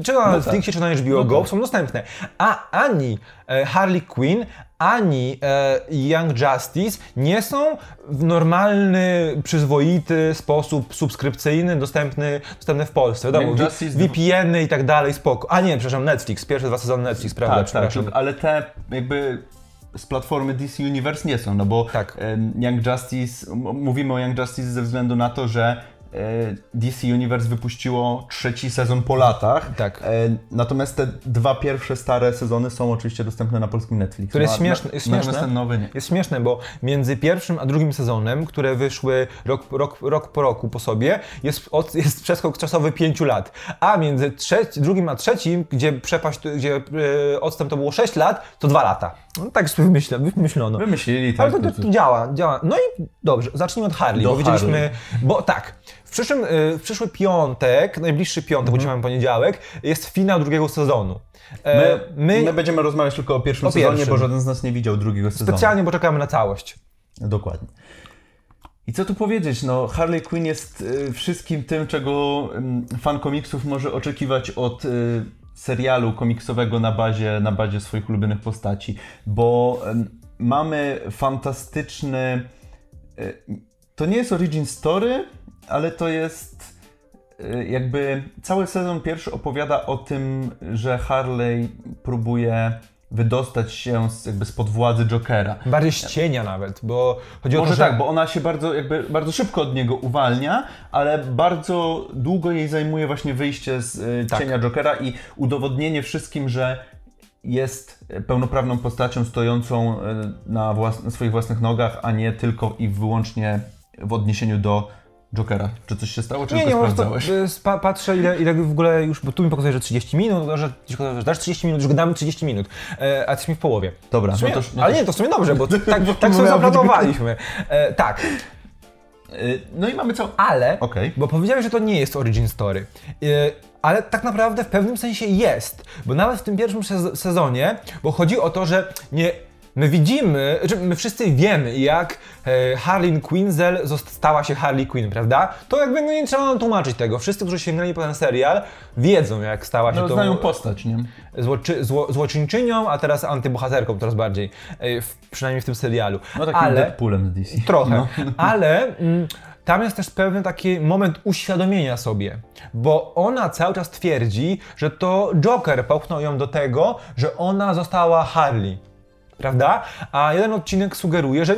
czy na Netflixie, czy na HBO No Go, tak. są dostępne. A ani e, Harley Quinn, ani e, Young Justice nie są w normalny, przyzwoity sposób subskrypcyjny dostępny, dostępne w Polsce. Wiadomo, VPN-y i tak dalej, spoko. A nie, przepraszam, Netflix, pierwsze dwa sezony Netflix, prawda, Tak, tak, przepraszam. tylko- ale te jakby z platformy DC Universe nie są, no bo Tak. Young Justice, mówimy o Young Justice ze względu na to, że DC Universe wypuściło trzeci sezon po latach. Tak. E, Natomiast te dwa pierwsze stare sezony są oczywiście dostępne na polskim Netflix. Które jest śmieszne- jest śmieszne. ten nowy nie. Jest śmieszne, bo między pierwszym a drugim sezonem, które wyszły rok, rok, rok po roku po sobie, jest, od, jest przeskok czasowy 5 lat. A między trzeci, drugim a trzecim, gdzie przepaść, gdzie e, odstęp to było 6 lat, to 2 lata. No, tak sobie wymyśla, wymyślono. Wymyślili tak. Ale to, to, to działa, działa. No i dobrze, zacznijmy od Harley, Do bo widzieliśmy, bo tak, przyszłym, y, w przyszły piątek, najbliższy piątek, bo dzisiaj mamy poniedziałek, jest finał drugiego sezonu. E, My, my będziemy rozmawiać tylko o pierwszym O sezonie, pierwszym. bo żaden z nas nie widział drugiego sezonu. specjalnie, bo czekamy na całość. Dokładnie. I co tu powiedzieć? No, Harley Quinn jest y, wszystkim tym, czego ym, fan komiksów może oczekiwać od y, serialu komiksowego na bazie, na bazie swoich ulubionych postaci, bo mamy fantastyczny. To nie jest origin story, ale to jest y, jakby cały sezon pierwszy opowiada o tym, że Harley próbuje wydostać się z, jakby spod władzy Jokera. Bardziej z cienia nawet, bo chodzi o Może to, że... tak, bo ona się bardzo, jakby, bardzo szybko od niego uwalnia, ale bardzo długo jej zajmuje właśnie wyjście z y, Tak. cienia Jokera i udowodnienie wszystkim, że jest pełnoprawną postacią stojącą y, na, włas- na swoich własnych nogach, a nie tylko i wyłącznie w odniesieniu do Jokera. Czy coś się stało, czy Nie, tylko nie, może to, sprawdzałeś? y, patrzę ile, ile w ogóle już, bo tu mi pokazuje, że 30 minut, no, że, że dasz 30 minut, że damy 30 minut, e, a jesteśmy w połowie. Dobra, W sumie, no to, no ale to, nie, to w sumie dobrze, bo tak, tak sobie zaplanowaliśmy. E, tak, y, No i mamy całą... ale, Okej. bo powiedziałeś, że to nie jest origin story. E, ale tak naprawdę w pewnym sensie jest, bo nawet w tym pierwszym sez- sezonie, bo chodzi o to, że nie, my widzimy, że my wszyscy wiemy, jak e, Harley Quinzel stała się Harley Quinn, prawda? To jakby no nie trzeba nam tłumaczyć tego. Wszyscy, którzy sięgnęli po ten serial, wiedzą, jak stała się No, tą znają postać, nie? złoczy, zło, złoczyńczynią, a teraz antybohaterką coraz bardziej, e, w, przynajmniej w tym serialu. No takim ale, Deadpoolem z DC. Trochę, No. ale mm, tam jest też pewien taki moment uświadomienia sobie, bo ona cały czas twierdzi, że to Joker popchnął ją do tego, że ona została Harley. Prawda? A jeden odcinek sugeruje, że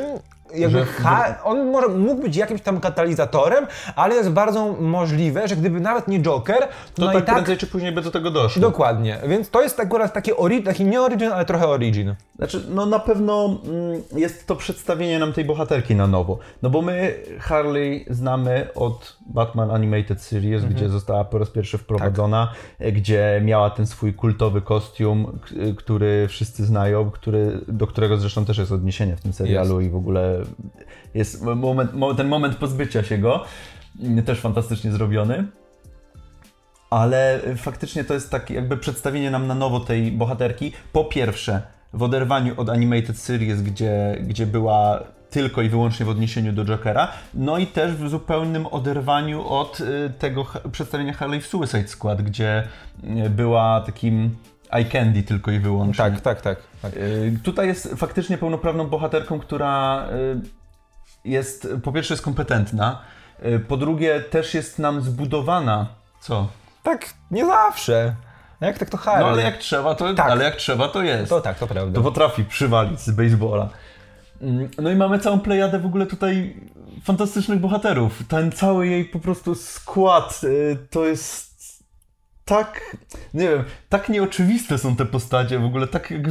jakby ha- on może, mógł być jakimś tam katalizatorem, ale jest bardzo możliwe, że gdyby nawet nie Joker, to, no tak, i tak prędzej czy później by do tego doszło. Dokładnie, więc to jest akurat taki, ori- taki nie origin, ale trochę origin. Znaczy, no na pewno mm, jest to przedstawienie nam tej bohaterki na nowo. No bo my Harley znamy od Batman Animated Series, Mhm. gdzie została po raz pierwszy wprowadzona, Tak. gdzie miała ten swój kultowy kostium, który wszyscy znają, który, do którego zresztą też jest odniesienie w tym serialu i w ogóle jest moment, mo- ten moment pozbycia się go, mm, też fantastycznie zrobiony. Ale faktycznie to jest takie jakby przedstawienie nam na nowo tej bohaterki. Po pierwsze, w oderwaniu od Animated Series, gdzie, gdzie była tylko i wyłącznie w odniesieniu do Jokera, no i też w zupełnym oderwaniu od y, tego przedstawienia Harley w Suicide Squad, gdzie y, była takim eye candy tylko i wyłącznie. Tak, tak, tak. tak. Y, Tutaj jest faktycznie pełnoprawną bohaterką, która y, jest, po pierwsze jest kompetentna, y, po drugie też jest nam zbudowana. Co? Tak, nie zawsze. Jak tak to Harley? No ale jak trzeba, to, Tak. ale jak trzeba, to jest. To tak, to prawda. To potrafi przywalić z baseballa. Mm, No i mamy całą plejadę w ogóle tutaj fantastycznych bohaterów. Ten cały jej po prostu skład to jest tak, nie wiem, tak nieoczywiste są te postacie w ogóle, tak jak,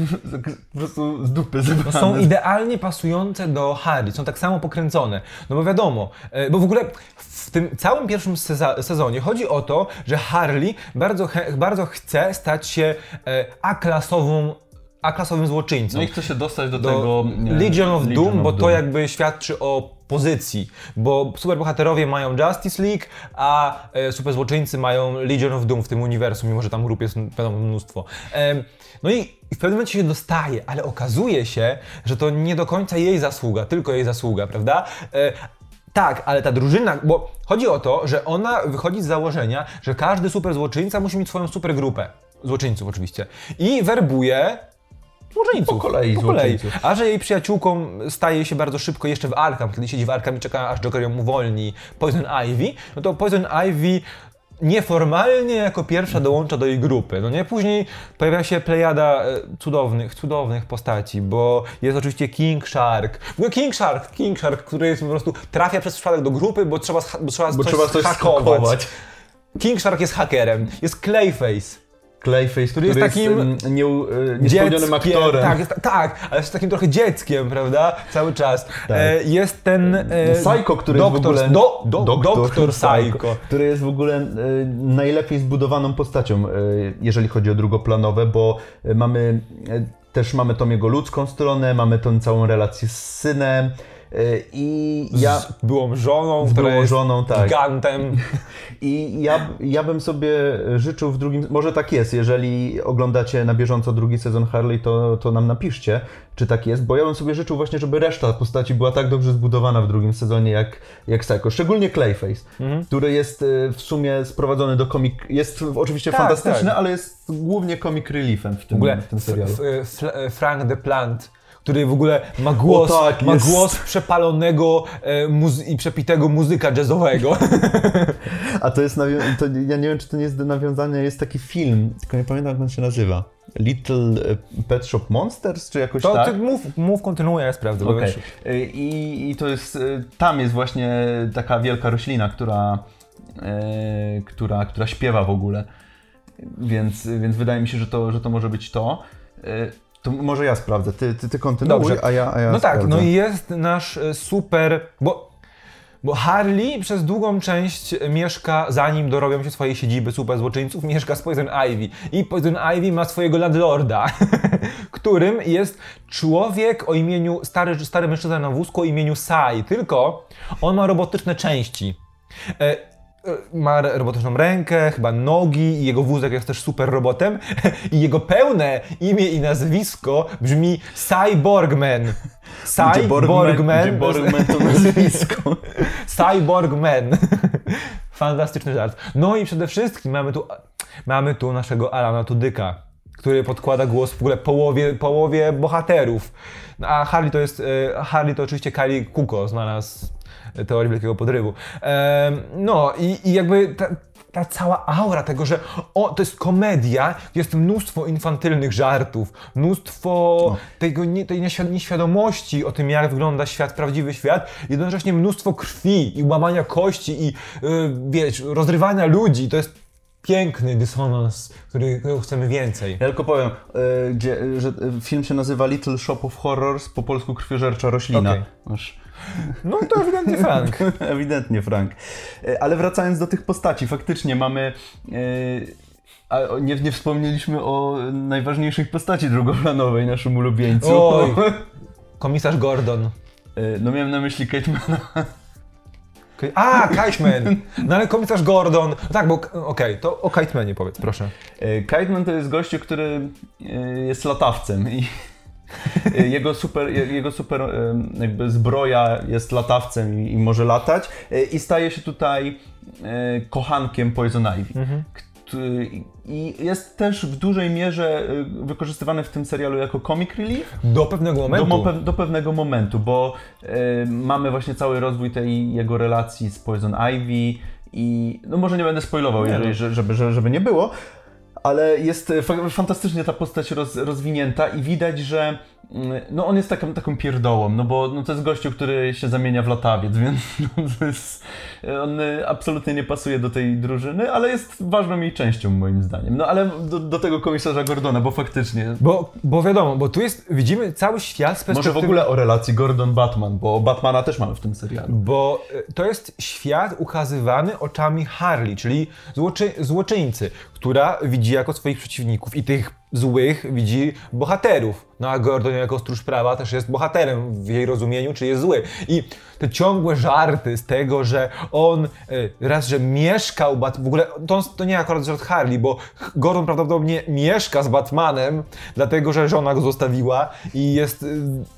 po prostu z dupy No zebrane. są idealnie pasujące do Harry, są tak samo pokręcone. No bo wiadomo, e, bo w ogóle w tym całym pierwszym sezonie chodzi o to, że Harley bardzo, bardzo chce stać się e, A-klasową A-klasowym złoczyńcą. No i chce się dostać do, do tego... e, Legion of Legion Doom, of bo to Doom. jakby świadczy o pozycji, bo superbohaterowie mają Justice League, a e, superzłoczyńcy mają Legion of Doom w tym uniwersum, mimo że tam grup jest wiadomo mnóstwo. Em, no i w pewnym momencie się dostaje, ale okazuje się, że to nie do końca jej zasługa, tylko jej zasługa, prawda? E, tak, ale ta drużyna, bo chodzi o to, że ona wychodzi z założenia, że każdy superzłoczyńca musi mieć swoją supergrupę. Złoczyńców oczywiście. I werbuje złoczyńców. Po kolei po kolei. A że jej przyjaciółką staje się bardzo szybko jeszcze w Arkham, kiedy siedzi w Arkham i czeka aż Joker ją uwolni Poison Ivy, no to Poison Ivy nieformalnie jako pierwsza dołącza do jej grupy. No nie, później pojawia się plejada e, cudownych, cudownych postaci, bo jest oczywiście King Shark. W ogóle King Shark, King Shark, który jest po prostu trafia przez przypadek do grupy, bo trzeba, bo trzeba, Bo coś trzeba coś hakować. King Shark jest hakerem, jest Clayface. Clayface, który jest takim em, nie, e, niespełnionym aktorem. Tak, jest, tak, ale jest takim trochę dzieckiem, prawda? Cały czas. E, jest ten. E, Psycho, który doktor, jest w ogóle... Do, do, doktor, Psycho. Który jest w ogóle e, najlepiej zbudowaną postacią, e, jeżeli chodzi o drugoplanowe, bo e, mamy... E, też mamy tą jego ludzką stronę, mamy tą całą relację z synem, I ja... Z byłą żoną, Z byłą żoną, tak. gigantem. I ja, ja bym sobie życzył w drugim, może tak jest, jeżeli oglądacie na bieżąco drugi sezon Harley, to, to nam napiszcie, czy tak jest, bo ja bym sobie życzył właśnie, żeby reszta postaci była tak dobrze zbudowana w drugim sezonie jak, jak Psycho, szczególnie Clayface, Mhm. który jest y, w sumie sprowadzony do komik, jest oczywiście Tak, fantastyczny, tak. ale jest głównie comic reliefem w tym, W ogóle w tym serialu. F- F- Frank de Plant, który w ogóle ma głos, tak, ma jest. głos przepalonego e, muzy- i przepitego muzyka jazzowego. A to jest, nawią- to, ja nie wiem, czy to nie jest do nawiązania, jest taki film, tylko nie pamiętam jak on się nazywa. Little e, Pet Shop Monsters, czy jakoś To tak? ty mów, mów, kontynuuj, ja sprawdzę. bo Okej. wiesz- Y, I, I to jest, tam jest właśnie taka wielka roślina, która, y, która, która śpiewa w ogóle. Więc, więc wydaje mi się, że to, że to może być to. To może ja sprawdzę. Ty, ty, ty kontynuuj, Dobrze. a ja, a ja No tak, sprawdzę. no i jest nasz e, super, bo, bo Harley przez długą część mieszka, zanim dorobią się swojej siedziby super złoczyńców, mieszka z Poison Ivy. I Poison Ivy ma swojego landlorda, którym jest człowiek o imieniu, stary, stary mężczyzna na wózku o imieniu Sai, tylko on ma robotyczne części. Ma robotyczną rękę, chyba nogi i jego wózek jest też super robotem i jego pełne imię i nazwisko brzmi Cyborgman. Cyborgman. Borgman to nazwisko. Cyborgman. Fantastyczny żart. No i przede wszystkim mamy tu, mamy tu naszego Alana Tudyka, który podkłada głos w ogóle połowie, połowie bohaterów. A Harley to jest, e, Harley to oczywiście Kali Kuko, znalazł teorię Wielkiego Podrywu. No i, i jakby ta, ta cała aura tego, że o, to jest komedia, jest mnóstwo infantylnych żartów, mnóstwo tego, nie, tej nieświad- nieświadomości o tym, jak wygląda świat, prawdziwy świat, jednocześnie mnóstwo krwi i łamania kości i yy, wiesz, rozrywania ludzi. To jest piękny dysonans, który, którego chcemy więcej. Ja tylko powiem, e, gdzie, że e, film się nazywa Little Shop of Horrors, po polsku krwiożercza roślina. Masz No to ewidentnie Frank. Ewidentnie, Frank. E, Ale wracając do tych postaci, faktycznie mamy. e, A nie, nie wspomnieliśmy o najważniejszej postaci drugoplanowej, naszym ulubieńcu. Oj. Komisarz Gordon. E, No miałem na myśli Kate Mana. A, Kiteman! No ale komisarz Gordon. No tak, bo okej, to o Kitemanie powiedz, proszę. E, Kiteman to jest gościu, który e, jest latawcem i jego super, je- jego super e, jakby zbroja jest latawcem i, i może latać i staje się tutaj kochankiem Poison Ivy. Kt- I jest też w dużej mierze e, wykorzystywany w tym serialu jako comic relief, Do pewnego do, momentu. mo- pe- do pewnego momentu, bo e, mamy właśnie cały rozwój tej jego relacji z Poison Ivy i no może nie będę spoilował, jeżeli, że- żeby, żeby, żeby nie było, ale jest fa- fantastycznie ta postać roz, rozwinięta i widać, że no on jest taką, taką pierdołą, no bo no to jest gościu, który się zamienia w latawiec, więc no to jest, on absolutnie nie pasuje do tej drużyny, ale jest ważną jej częścią moim zdaniem. No ale do, do tego komisarza Gordona, bo faktycznie Bo, bo wiadomo, bo tu jest, widzimy cały świat z może w perspektywy... ogóle o relacji Gordon-Batman, bo Batmana też mamy w tym serialu. Bo e, to jest świat ukazywany oczami Harley, czyli złoczy, złoczyńcy, która widzi jako swoich przeciwników i tych złych widzi bohaterów. No a Gordon jako stróż prawa też jest bohaterem w jej rozumieniu, czy jest zły. I te ciągłe żarty z tego, że on e, raz, że mieszkał, Bat- w ogóle to, to nie akurat żart Harley, bo Gordon prawdopodobnie mieszka z Batmanem, dlatego że żona go zostawiła i jest,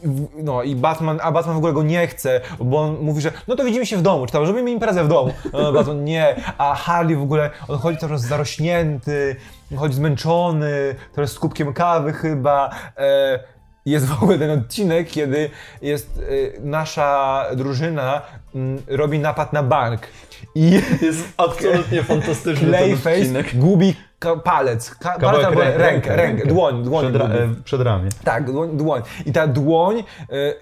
w- no i Batman, a Batman w ogóle go nie chce, bo on mówi, że no to widzimy się w domu, czy tam zrobimy imprezę w domu. No, Batman nie, a Harley w ogóle, on chodzi coraz zarośnięty, chodzi zmęczony, teraz z kubkiem kawy chyba. E, jest w ogóle ten odcinek, kiedy jest e, nasza drużyna mm, robi napad na bank i Jest absolutnie fantastyczny ten Clayface odcinek. gubi ka- palec, ka- palec Kawałek albo rę- rękę, rękę, dłoń, dłoń Przed, ra- gubi. e, przed ramię. Tak, dłoń, dłoń. I ta dłoń e,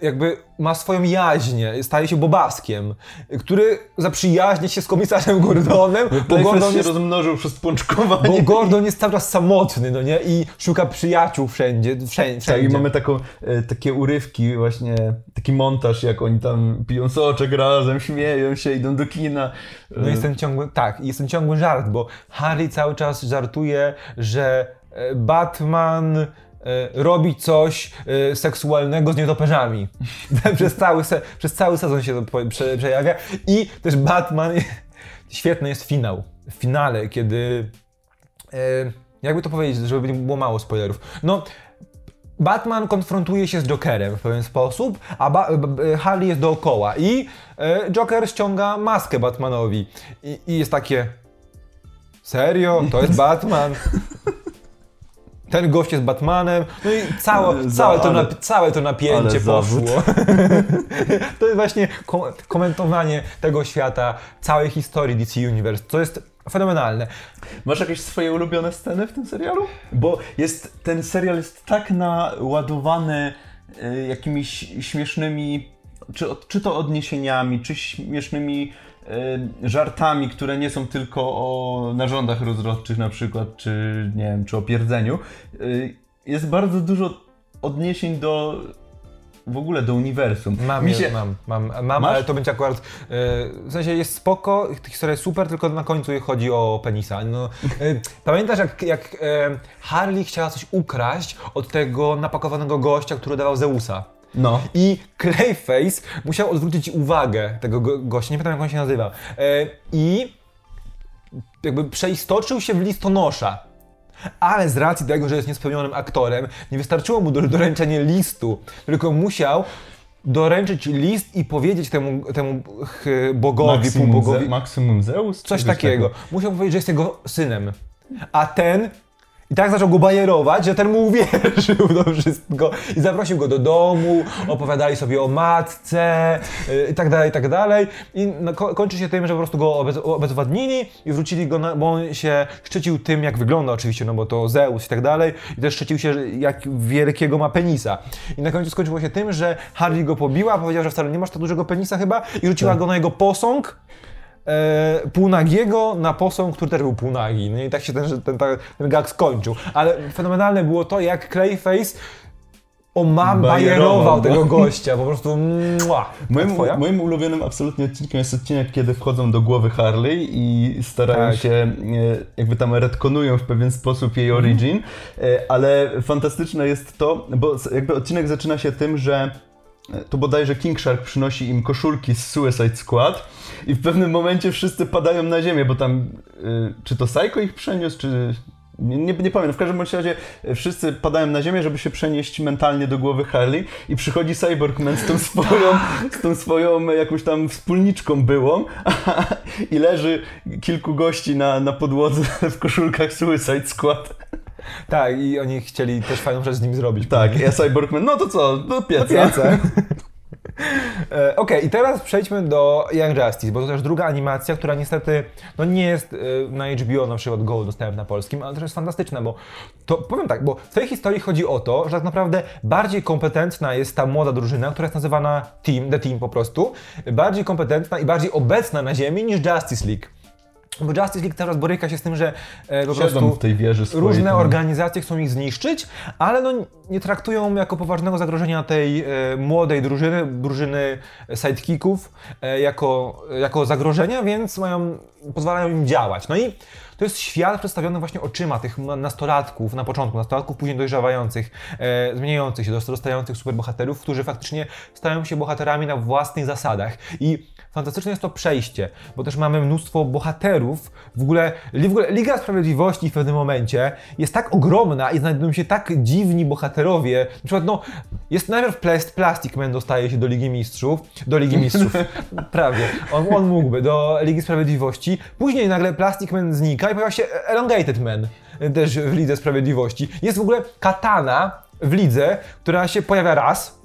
jakby ma swoją jaźnię, staje się bobaskiem, który zaprzyjaźnia się z komisarzem Gordonem, bo Playface Gordon się jest rozmnożył przez pączkowanie. bo Gordon jest cały czas samotny, no nie? I szuka przyjaciół wszędzie, wszędzie. Tak, i mamy taką, e, takie urywki właśnie, taki montaż, jak oni tam piją soczek razem, śmieją się, idą do kina. No jest ten ciągły, tak, jest ten ciągły żart, bo Harry cały czas żartuje, że e, Batman robi coś e, seksualnego z nietoperzami. przez, cały se, przez cały sezon się to przejawia. I też Batman, świetny jest finał. W finale, kiedy e, jakby to powiedzieć, żeby było mało spoilerów. No, Batman konfrontuje się z Jokerem w pewien sposób, a ba- Harley jest dookoła i e, Joker ściąga maskę Batmanowi I, i jest takie serio? To jest Batman? Ten gość jest Batmanem, no i całe, całe, to, ale- nap- całe to napięcie poszło. to jest właśnie kom- komentowanie tego świata, całej historii DC Universe, co jest fenomenalne. Masz jakieś swoje ulubione sceny w tym serialu? Bo jest, ten serial jest tak naładowany y, jakimiś śmiesznymi, czy, czy to odniesieniami, czy śmiesznymi żartami, które nie są tylko o narządach rozrodczych na przykład, czy nie wiem, czy o pierdzeniu. Y, jest bardzo dużo odniesień do w ogóle do uniwersum. Mam, się- mam, mam, mam Masz? ale to będzie akurat. e, w sensie jest spoko, historia jest super, tylko na końcu chodzi o penisa. No, e, pamiętasz, jak, jak e, Harley chciała coś ukraść od tego napakowanego gościa, który dawał Zeusa? No. I Clayface musiał odwrócić uwagę tego go gościa, nie pamiętam jak on się nazywa. E, I jakby przeistoczył się w listonosza. Ale z racji tego, że jest niespełnionym aktorem, nie wystarczyło mu do doręczenie listu, tylko musiał doręczyć list i powiedzieć temu, temu bogowi, Maximum, półbogowi, Ze, Maximum Zeus? coś Czegoś takiego. Musiał powiedzieć, że jest jego synem. A ten i tak zaczął go bajerować, że ten mu uwierzył to wszystko i zaprosił go do domu, opowiadali sobie o matce yy, i tak dalej, i tak dalej. I no, ko- kończy się tym, że po prostu go obez obezwładnili i wrócili go, na, bo on się szczycił tym, jak wygląda oczywiście, no bo to Zeus i tak dalej i też szczycił się, jak wielkiego ma penisa. I na końcu skończyło się tym, że Harley go pobiła, powiedział, że wcale nie masz tak dużego penisa chyba i rzuciła go na jego posąg, e, półnagiego na posąg, który też był półnagi. No i tak się ten, ten, ten, ten gag skończył. Ale fenomenalne było to, jak Clayface o mam Bajerował bajerował go. tego gościa, po prostu mua. Moim, Twoja? moim ulubionym absolutnie odcinkiem jest odcinek, kiedy wchodzą do głowy Harley i starają Tak. się, e, jakby tam retkonują w pewien sposób jej origin, e, ale fantastyczne jest to, bo jakby odcinek zaczyna się tym, że tu bodajże King Shark przynosi im koszulki z Suicide Squad i w pewnym momencie wszyscy padają na ziemię, bo tam, e, czy to Psycho ich przeniósł, czy... Nie, nie, nie pamiętam, w każdym razie e, wszyscy padają na ziemię, żeby się przenieść mentalnie do głowy Harley i przychodzi Cyborgman z tą swoją, z tą swoją e, jakąś tam wspólniczką byłą i leży kilku gości na, na podłodze w koszulkach Suicide Squad. Tak, i oni chcieli też fajną rzecz z nim zrobić. Tak, ja Cyborgman, no to co, do pieca. Piece. E, Okej, i teraz przejdźmy do Young Justice, bo to też druga animacja, która niestety no nie jest e, na HBO na przykład Go dostępna na polskim, ale też jest fantastyczna, bo to powiem tak, bo w tej historii chodzi o to, że tak naprawdę bardziej kompetentna jest ta młoda drużyna, która jest nazywana Team, The Team po prostu, bardziej kompetentna i bardziej obecna na ziemi niż Justice League. Bo Justice League teraz boryka się z tym, że e, po Siedzą prostu swojej. różne tam. organizacje chcą ich zniszczyć, ale no nie traktują jako poważnego zagrożenia tej e, młodej drużyny, drużyny sidekicków e, jako, jako zagrożenia, więc mają, pozwalają im działać. No i to jest świat przedstawiony właśnie oczyma tych na- nastolatków, na początku nastolatków, później dojrzewających, e, zmieniających się, dostających superbohaterów, którzy faktycznie stają się bohaterami na własnych zasadach. I fantastyczne jest to przejście, bo też mamy mnóstwo bohaterów. W ogóle, w ogóle Liga Sprawiedliwości w pewnym momencie jest tak ogromna i znajdują się tak dziwni bohaterowie. Na przykład, no, jest najpierw Plast, Plastic Man dostaje się do Ligi Mistrzów, do Ligi Mistrzów, prawie, on, on mógłby, do Ligi Sprawiedliwości. Później nagle Plastic Man znika i pojawia się Elongated Man też w Lidze Sprawiedliwości. Jest w ogóle Katana w lidze, która się pojawia raz,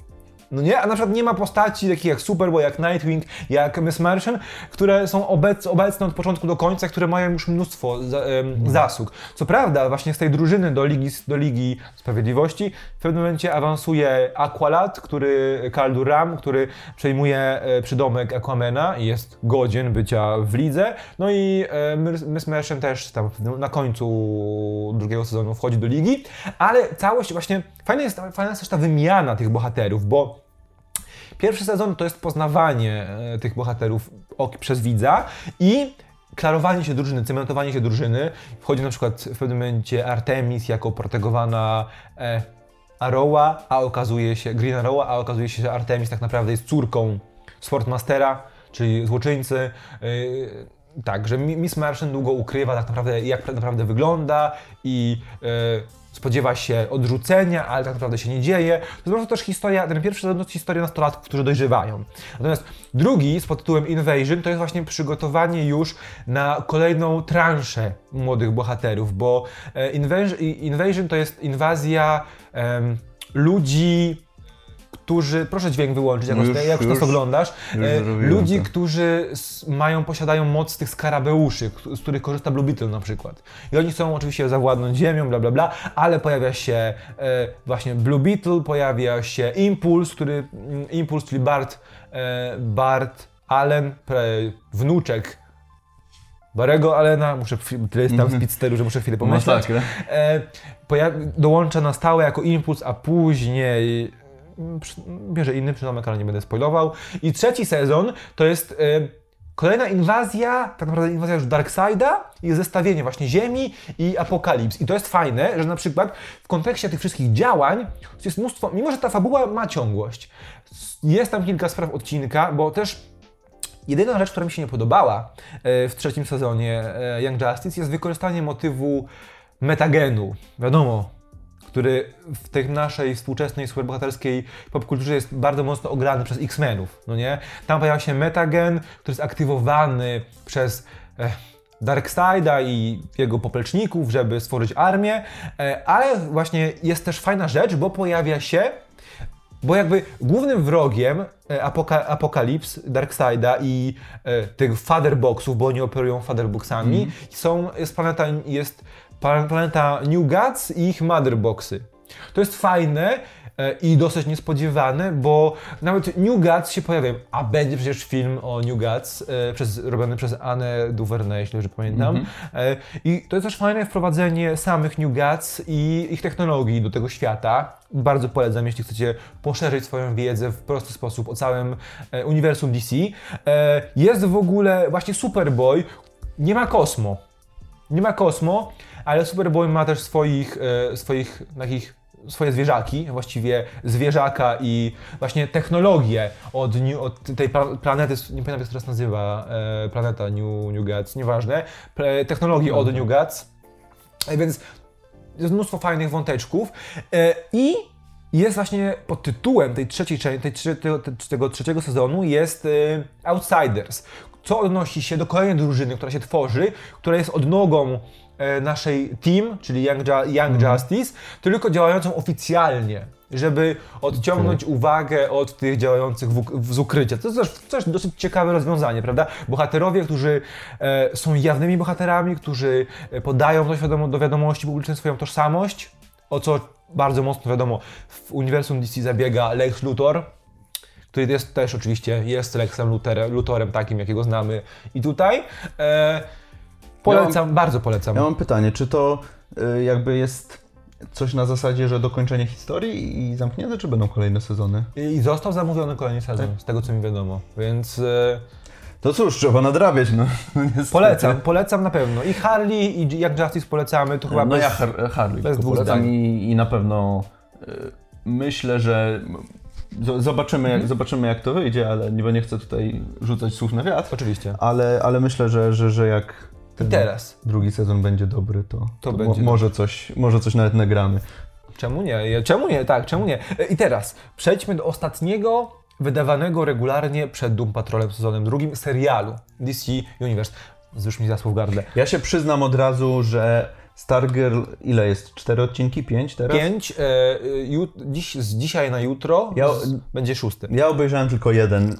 no nie? A na przykład nie ma postaci takich jak Superboy, jak Nightwing, jak Miss Martian, które są obec, obecne od początku do końca, które mają już mnóstwo za, em, zasług. Co prawda, właśnie z tej drużyny do Ligi, do Ligi Sprawiedliwości w pewnym momencie awansuje Aqualad, który, Kaldur Ram, który przejmuje e, przydomek Aquamana i jest godzien bycia w lidze. No i Miss- Miss Martian też tam na końcu drugiego sezonu wchodzi do ligi, ale całość właśnie, fajna jest, fajna jest też ta wymiana tych bohaterów, bo Pierwszy sezon to jest poznawanie e, tych bohaterów przez widza i klarowanie się drużyny, cementowanie się drużyny. Wchodzi na przykład w pewnym momencie Artemis jako protegowana e, a okazuje się, Green Arrowa, a okazuje się, że Artemis tak naprawdę jest córką Sportmastera, czyli złoczyńcy. Yy, tak, że Mi- Miss Martian długo ukrywa tak naprawdę, jak naprawdę wygląda i yy, spodziewa się odrzucenia, ale tak naprawdę się nie dzieje. To jest też historia, ten pierwszy sezon to historia nastolatków, którzy dojrzewają. Natomiast drugi, z pod tytułem Invasion, to jest właśnie przygotowanie już na kolejną transzę młodych bohaterów, bo e, Invasion, Invasion to jest inwazja ludzi, którzy, proszę dźwięk wyłączyć, jak, No już, jak już nas oglądasz, już e, ludzi, to. którzy mają, posiadają moc tych skarabeuszy, z których korzysta Blue Beetle na przykład. I oni chcą oczywiście zawładnąć ziemią, bla bla bla, ale pojawia się e, właśnie Blue Beetle, pojawia się Impuls, który, mm, Impuls, czyli Bart, e, Bart Allen, wnuczek Barego Allena, muszę, tyle jest tam w Speedsteru, że muszę chwilę pomyśleć. Masakra. E, pojawi- dołącza na stałe jako impuls, a później mm, bierze inny przydomek, ale nie będę spoilował. I trzeci sezon to jest e, kolejna inwazja, tak naprawdę inwazja już Darkseida i zestawienie właśnie Ziemi i Apokalips. I to jest fajne, że na przykład w kontekście tych wszystkich działań jest mnóstwo, mimo że ta fabuła ma ciągłość, jest tam kilka spraw odcinka, bo też Jedyna rzecz, która mi się nie podobała e, w trzecim sezonie e, Young Justice jest wykorzystanie motywu metagenu. Wiadomo, który w tej naszej współczesnej superbohaterskiej popkulturze jest bardzo mocno ograny przez X-Menów, no nie? Tam pojawia się metagen, który jest aktywowany przez e, Darkseida i jego popleczników, żeby stworzyć armię, e, ale właśnie jest też fajna rzecz, bo pojawia się bo jakby głównym wrogiem e, apoka Apokalips, Darkseida i e, tych fatherboxów, bo oni operują fatherboxami, są, jest planeta, jest planeta New Gods i ich motherboxy. To jest fajne e, i dosyć niespodziewane, bo nawet New Gods się pojawiają, a będzie przecież film o New Gods e, przez, robiony przez Anne Duvernay, jeśli dobrze pamiętam. E, I to jest też fajne wprowadzenie samych New Gods i ich technologii do tego świata. Bardzo polecam, jeśli chcecie poszerzyć swoją wiedzę w prosty sposób o całym uniwersum DC. Jest w ogóle właśnie Superboy, nie ma Kosmo. Nie ma Kosmo, ale Superboy ma też swoich, e, swoich takich swoje zwierzaki, właściwie zwierzaka i właśnie technologię od, od tej pla- planety, nie pamiętam jak się teraz nazywa, e, planeta New, New Gods, nieważne, technologię od New Gods, e, więc jest mnóstwo fajnych wąteczków i jest właśnie pod tytułem tej trzeciej części, tej, tego, te- tego trzeciego sezonu jest Outsiders, co odnosi się do kolejnej drużyny, która się tworzy, która jest odnogą naszej team, czyli Young, Young Justice, tylko działającą oficjalnie, żeby odciągnąć uwagę od tych działających w, w z ukrycia. To jest też, dosyć ciekawe rozwiązanie, prawda? Bohaterowie, którzy e, są jawnymi bohaterami, którzy e, podają do, wiadomo, do wiadomości publicznej swoją tożsamość, o co bardzo mocno wiadomo w uniwersum DC zabiega Lex Luthor, który jest też oczywiście jest Lexem Luthorem, Luthorem takim, jakiego znamy i tutaj. E, polecam, bardzo polecam. Ja mam pytanie, czy to y, jakby jest coś na zasadzie, że dokończenie historii i zamknięte, czy będą kolejne sezony? I został zamówiony kolejny sezon, z tego co mi wiadomo, więc e, To cóż, trzeba nadrabiać, no. no polecam, polecam na pewno. I Harley i Young Justice polecamy, to chyba No bez... ja Har- Harley bez dwóch polecam i, i na pewno y, myślę, że zobaczymy, Mhm. jak, zobaczymy jak to wyjdzie, ale nie, bo nie chcę tutaj rzucać słów na wiatr, Oczywiście. ale, ale myślę, że, że, że jak I teraz. drugi sezon będzie dobry, to, to, będzie mo, może, coś, może coś nawet nagramy. Czemu nie? Czemu nie? Tak, czemu nie? E, I teraz przejdźmy do ostatniego wydawanego regularnie przed Doom Patrolem sezonem drugim serialu DC Universe. Już mi zasło w gardle. Ja się przyznam od razu, że Stargirl, ile jest? Cztery odcinki? Pięć teraz? Pięć, e, ju, dziś, z dzisiaj na jutro Ja- z, będzie szósty. Ja obejrzałem tylko jeden,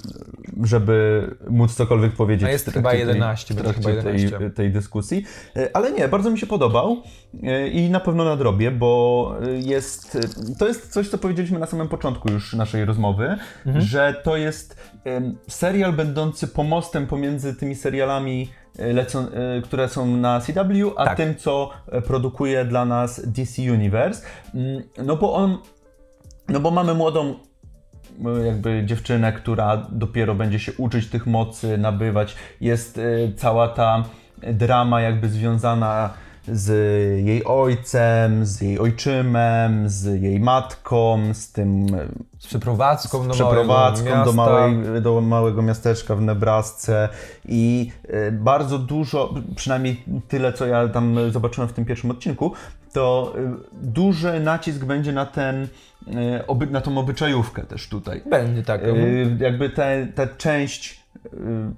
żeby móc cokolwiek powiedzieć. A jest w chyba tej- 11, w będzie trakcie chyba 11. tej, tej dyskusji. E, Ale nie, bardzo mi się podobał e, i na pewno nadrobię, bo e, jest, e, to jest coś, co powiedzieliśmy na samym początku już naszej rozmowy, Mhm. że to jest serial będący pomostem pomiędzy tymi serialami, e, lecą, e, które są na CW, a Tak. tym, co e, produkuje dla nas DC Universe. Mm, No bo on, no bo mamy młodą y, jakby dziewczynę, która dopiero będzie się uczyć tych mocy, nabywać. Jest y, cała ta drama jakby związana z jej ojcem, z jej ojczymem, z jej matką, z tym Z przeprowadzką do przeprowadzką małego do, małej, do małego miasteczka w Nebrasce i e, bardzo dużo, przynajmniej tyle, co ja tam zobaczyłem w tym pierwszym odcinku, to e, duży nacisk będzie na ten, e, na tą obyczajówkę też tutaj. Będzie tak. Y, jakby te, ta część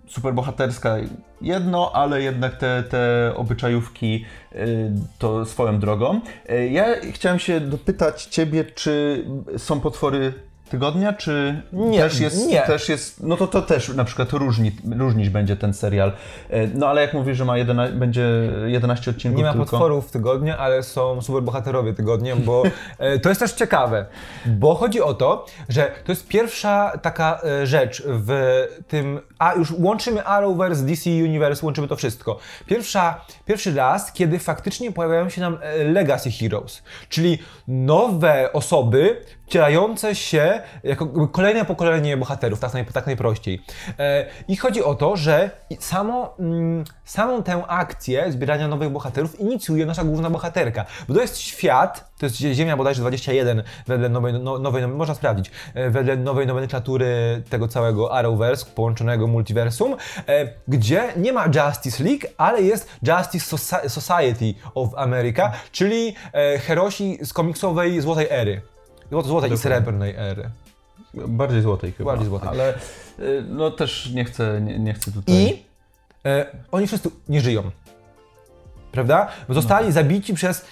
superbohaterska jedno, ale jednak te, te obyczajówki y, to swoją drogą. Y, Ja chciałem się dopytać Ciebie, czy są potwory tygodnia, czy Nie, też jest, nie. też jest, no to to też na przykład różni, różnić będzie ten serial. Y, No ale jak mówisz, że ma 11, będzie 11 odcinków Nie ma tylko. potworów tygodnia, ale są superbohaterowie tygodnia, bo e, to jest też ciekawe, bo chodzi o to, że to jest pierwsza taka e, rzecz w tym, a już łączymy Arrowverse, DC Universe, łączymy to wszystko. Pierwsza, pierwszy raz, kiedy faktycznie pojawiają się nam e, Legacy Heroes, czyli nowe osoby wcielające się jako kolejne pokolenie bohaterów, tak, naj, tak najprościej. E, I chodzi o to, że samo, mm, samą tę akcję zbierania nowych bohaterów inicjuje nasza główna bohaterka. Bo to jest świat, to jest Ziemia bodajże 21 wedle nowej, no, nowej można sprawdzić, e, wedle nowej nomenklatury tego całego Arrowverse, połączonego multiversum, e, gdzie nie ma Justice League, ale jest Justice Soci- Society of America, czyli herosi z komiksowej Złotej Ery. Złotej i srebrnej ery. Bardziej złotej chyba. Bardziej złotej. Ale y, no też nie chcę, nie, nie chcę tutaj... I e, oni wszyscy nie żyją. Prawda? Zostali zabici przez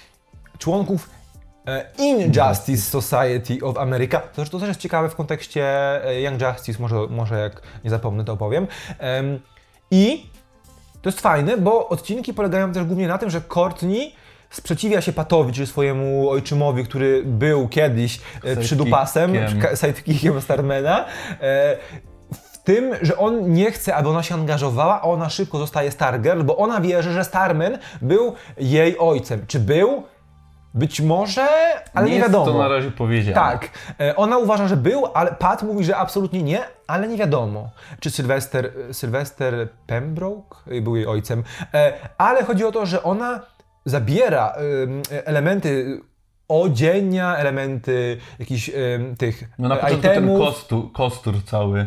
członków e, Injustice Society of America. To, to też jest ciekawe w kontekście e, Young Justice, może, może jak nie zapomnę, to opowiem. Em, I to jest fajne, bo odcinki polegają też głównie na tym, że Courtney sprzeciwia się Patowi, czyli swojemu ojczymowi, który był kiedyś e, przydupasem, Sidekickiem. Starmana. E, w tym, że on nie chce, aby ona się angażowała, a ona szybko zostaje Stargirl, bo ona wierzy, że Starman był jej ojcem. Czy był? Być może, ale nie, jest wiadomo. to na razie powiedziane. Tak. E, Ona uważa, że był, ale Pat mówi, że absolutnie nie, ale nie wiadomo, czy Sylwester, Sylwester Pembroke był jej ojcem. E, Ale chodzi o to, że ona zabiera elementy odzienia, elementy jakichś tych No na e, początku ten itemów. kostu, kostur cały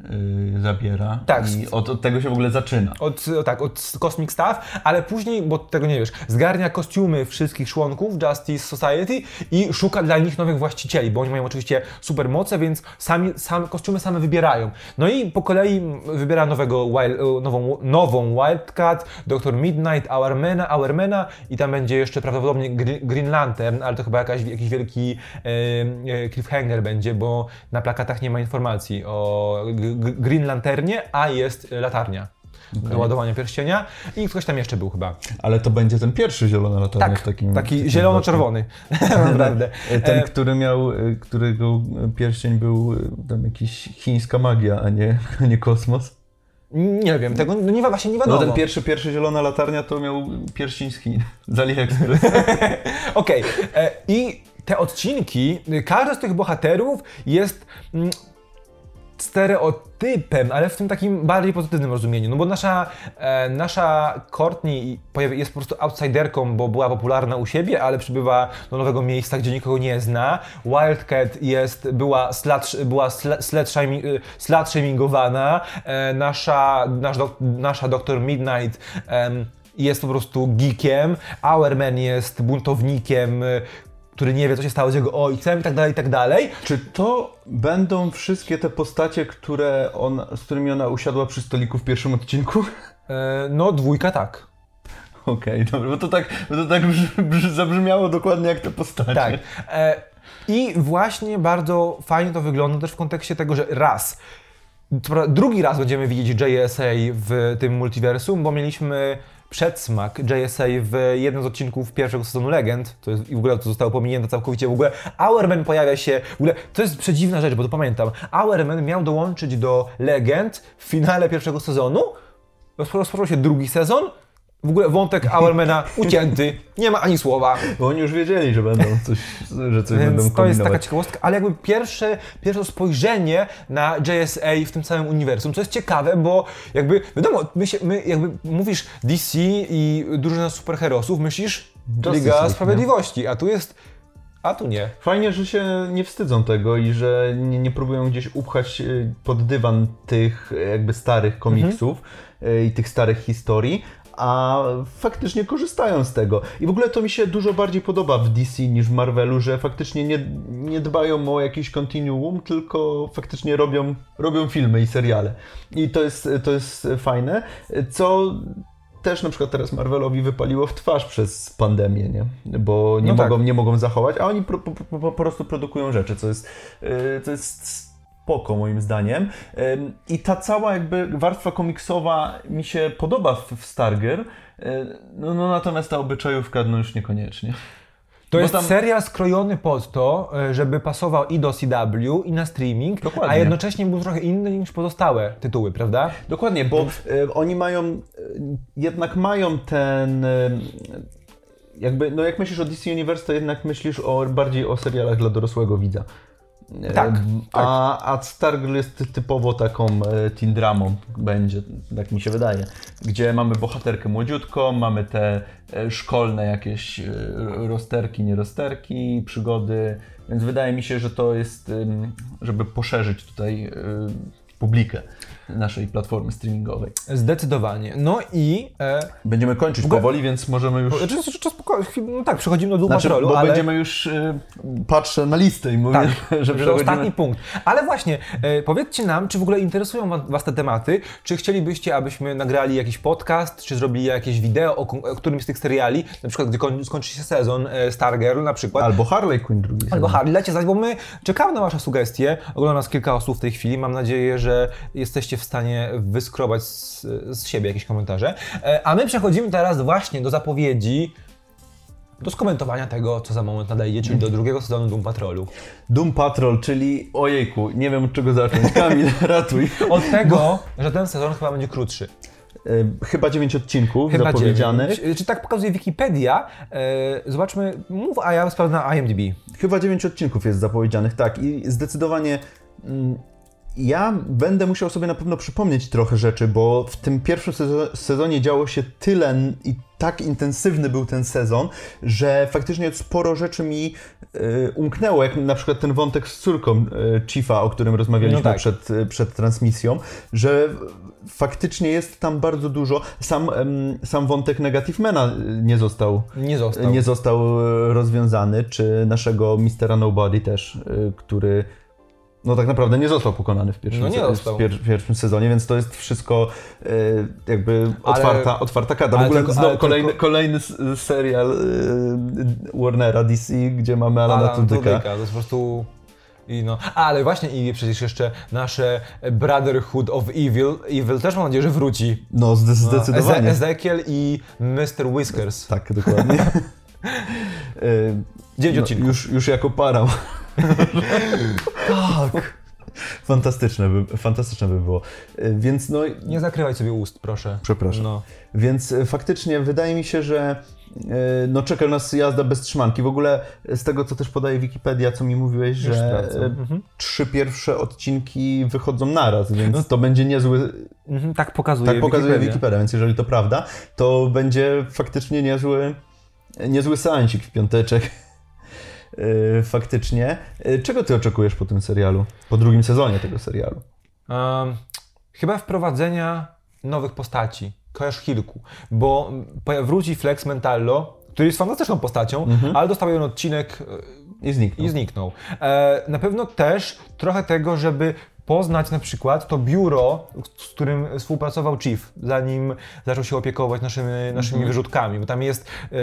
yy, zabiera. Tak. I od, od tego się w ogóle zaczyna. Od, tak, od Cosmic Staff, ale później, bo tego nie wiesz, zgarnia kostiumy wszystkich członków Justice Society i szuka dla nich nowych właścicieli, bo oni mają oczywiście supermoce, więc sami, sam, kostiumy same wybierają. No i po kolei wybiera nowego wild, nową, nową Wildcat, Dr. Midnight, Hourmana, Hourmana i tam będzie jeszcze prawdopodobnie Gre- Green Lantern, ale to chyba jakaś, jakiś wielki e, e, cliffhanger będzie, bo na plakatach nie ma informacji o Green Lanternie, a jest latarnia do ładowania pierścienia i ktoś tam jeszcze był chyba. Ale to będzie ten pierwszy zielony latarnia Tak, w takim... taki takim zielono-czerwony. Naprawdę. E, Ten, E, który miał, e, którego pierścień był tam jakiś chińska magia, a nie, a nie kosmos. nie wiem, tego no nie, właśnie nie No wiadomo. ten pierwszy, pierwszy zielona latarnia to miał pierścień z AliExpress. Okej, e, i te odcinki, każdy z tych bohaterów jest mm, stereotypem, ale w tym takim bardziej pozytywnym rozumieniu. No bo nasza, e, nasza Courtney jest po prostu outsiderką, bo była popularna u siebie, ale przybywa do nowego miejsca, gdzie nikogo nie zna. Wildcat jest, była, slut, była sl- slut, shami- slut shamingowana. E, nasza, nasz dok, nasza doktor Midnight em, jest po prostu geekiem. Hourman jest buntownikiem, który nie wie, co się stało z jego ojcem i tak dalej, i tak dalej. Czy to będą wszystkie te postacie, które on, z którymi ona usiadła przy stoliku w pierwszym odcinku? E, no, dwójka tak. Okej, dobra, bo to tak, bo to tak brz, brz, zabrzmiało dokładnie jak te postacie. Tak. E, I właśnie bardzo fajnie to wygląda też w kontekście tego, że raz, drugi raz będziemy widzieć JSA w tym multiversum, bo mieliśmy przedsmak JSA w jednym z odcinków pierwszego sezonu Legend, to jest, i w ogóle to zostało pominięte całkowicie, w ogóle. Hourman pojawia się, w ogóle to jest przedziwna rzecz, bo to pamiętam, Hourman miał dołączyć do Legend w finale pierwszego sezonu, rozpo- rozpoczął się drugi sezon, W ogóle wątek Hourmana ucięty, nie ma ani słowa. Bo oni już wiedzieli, że będą coś, że coś będą Więc to jest kombinować. taka ciekawostka, ale jakby pierwsze, pierwsze spojrzenie na JSA w tym całym uniwersum, co jest ciekawe, bo jakby, wiadomo, my, się, my jakby mówisz DC i drużyna superherosów, myślisz Justice Liga League, nie? Sprawiedliwości, a tu jest, a tu nie. Fajnie, że się nie wstydzą tego i że nie, nie próbują gdzieś upchać y, pod dywan tych y, jakby starych komiksów y, i tych starych historii, a faktycznie korzystają z tego. I w ogóle to mi się dużo bardziej podoba w DC niż w Marvelu, że faktycznie nie, nie dbają o jakiś kontinuum, tylko faktycznie robią, robią filmy i seriale. I to jest, to jest fajne, co też na przykład teraz Marvelowi wypaliło w twarz przez pandemię, nie? Bo nie, No tak. mogą, nie mogą zachować, a oni po, po, po, po prostu produkują rzeczy, co jest, yy, to jest spoko moim zdaniem. I ta cała jakby warstwa komiksowa mi się podoba w, Stargirl, yy, no, no natomiast ta obyczajówka no już niekoniecznie. To Bo jest tam- serial skrojony pod to, e, żeby pasował i do CW, i na streaming, Dokładnie. a jednocześnie był trochę inny niż pozostałe tytuły, prawda? Dokładnie, bo y, oni mają, y, jednak mają ten, y, jakby, no jak myślisz o DC Universe, to jednak myślisz o, bardziej o serialach dla dorosłego widza. Y, Tak, A, a Stargirl jest ty- typowo taką y, teen dramą, będzie, tak mi się wydaje, gdzie mamy bohaterkę młodziutką, mamy te y, szkolne jakieś rozterki, nierozterki, przygody, więc wydaje mi się, że to jest, żeby poszerzyć tutaj publikę naszej platformy streamingowej. Zdecydowanie. No i... E, Będziemy kończyć ogóle- powoli, więc możemy już... znaczy, czas, czas, chwil- no tak, przechodzimy do Doom Znaczy, Patrolu, bo ale... będziemy już... Y, patrzę na listę i mówię, Tak, że że przechodzimy... ostatni punkt. Ale właśnie, e, powiedzcie nam, czy w ogóle interesują wa- Was te tematy, czy chcielibyście, abyśmy nagrali jakiś podcast, czy zrobili jakieś wideo o, o którymś z tych seriali, na przykład gdy koń, skończy się sezon e, Stargirl na przykład, Albo Harley Quinn drugi Albo. Harley, dajcie znać, bo my czekamy na Wasze sugestie. Ogląda nas kilka osób w tej chwili. Mam nadzieję, że jesteście w stanie wyskrobać z, z siebie jakieś komentarze. E, A my przechodzimy teraz właśnie do zapowiedzi, do skomentowania tego, co za moment nadejdzie, czyli do drugiego sezonu Doom Patrolu. Doom Patrol, czyli ojejku, nie wiem od czego zacząć. Kamil, ratuj. Od tego, że ten sezon chyba będzie krótszy. Y, Chyba 9 odcinków Chyba zapowiedzianych. dziewięć. Czy tak pokazuje Wikipedia? E, Zobaczmy, mów, a ja sprawdzę na IMDb. Chyba 9 odcinków jest zapowiedzianych, tak. I zdecydowanie mm, ja będę musiał sobie na pewno przypomnieć trochę rzeczy, bo w tym pierwszym sezo- sezonie działo się tyle i tak intensywny był ten sezon, że faktycznie sporo rzeczy mi y, umknęło, jak na przykład ten wątek z córką y, Chiefa, o którym rozmawialiśmy No tak. przed, y, przed transmisją, że faktycznie jest tam bardzo dużo. Sam, em, sam wątek Negativemana y, nie został Nie został. nie został rozwiązany, czy naszego Mistera Nobody też, który no tak naprawdę nie został pokonany w pierwszym, No se- w pier w pierwszym sezonie, więc to jest wszystko e, jakby Ale- otwarta, otwarta karta. W ogóle tylko- znowu kolejny, tylko- kolejny serial e, Warnera DC, gdzie mamy Alana Alan Tudyka. Tudyka, to jest po prostu... I no, ale właśnie i przecież jeszcze nasze Brotherhood of Evil, Evil też mam nadzieję, że wróci. No zde- zdecydowanie. Eze- Ezekiel i Mr. Whiskers. Tak, dokładnie. E, Dziewięć no, odcinków. już, już jako para. tak. Fantastyczne by, fantastyczne by było. E, Więc no, Nie zakrywaj sobie ust, proszę. Przepraszam. No. Więc e, faktycznie wydaje mi się, że e, no, czeka nas jazda bez trzymanki. W ogóle z tego, co też podaje Wikipedia, co mi mówiłeś, Już że Mhm. trzy pierwsze odcinki wychodzą naraz, więc to będzie niezły, Mhm, tak pokazuje tak pokazuje Wikipedia. Wikipedia, więc jeżeli to prawda, to będzie faktycznie niezły, niezły seansik w piąteczek. E, Faktycznie. E, Czego ty oczekujesz po tym serialu? Po drugim sezonie tego serialu? Um, chyba wprowadzenia nowych postaci, chociaż kilku, bo wróci Flex Mentallo, który jest fantastyczną postacią, ale dostał jeden odcinek e, I zniknął. i zniknął. E, na pewno też trochę tego, żeby poznać na przykład to biuro, z którym współpracował Chief, zanim zaczął się opiekować naszymi, naszymi wyrzutkami, bo tam jest e,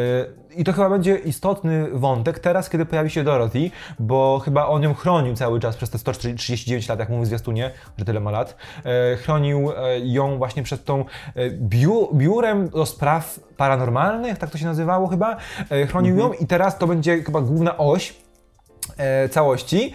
i to chyba będzie istotny wątek teraz, kiedy pojawi się Dorothy, bo chyba on ją chronił cały czas przez te 139 lat, jak mówił w zwiastunie, że tyle ma lat, e, chronił e, ją właśnie przed tą e, biu, biurem do spraw paranormalnych, tak to się nazywało chyba, e, chronił ją i teraz to będzie chyba główna oś całości.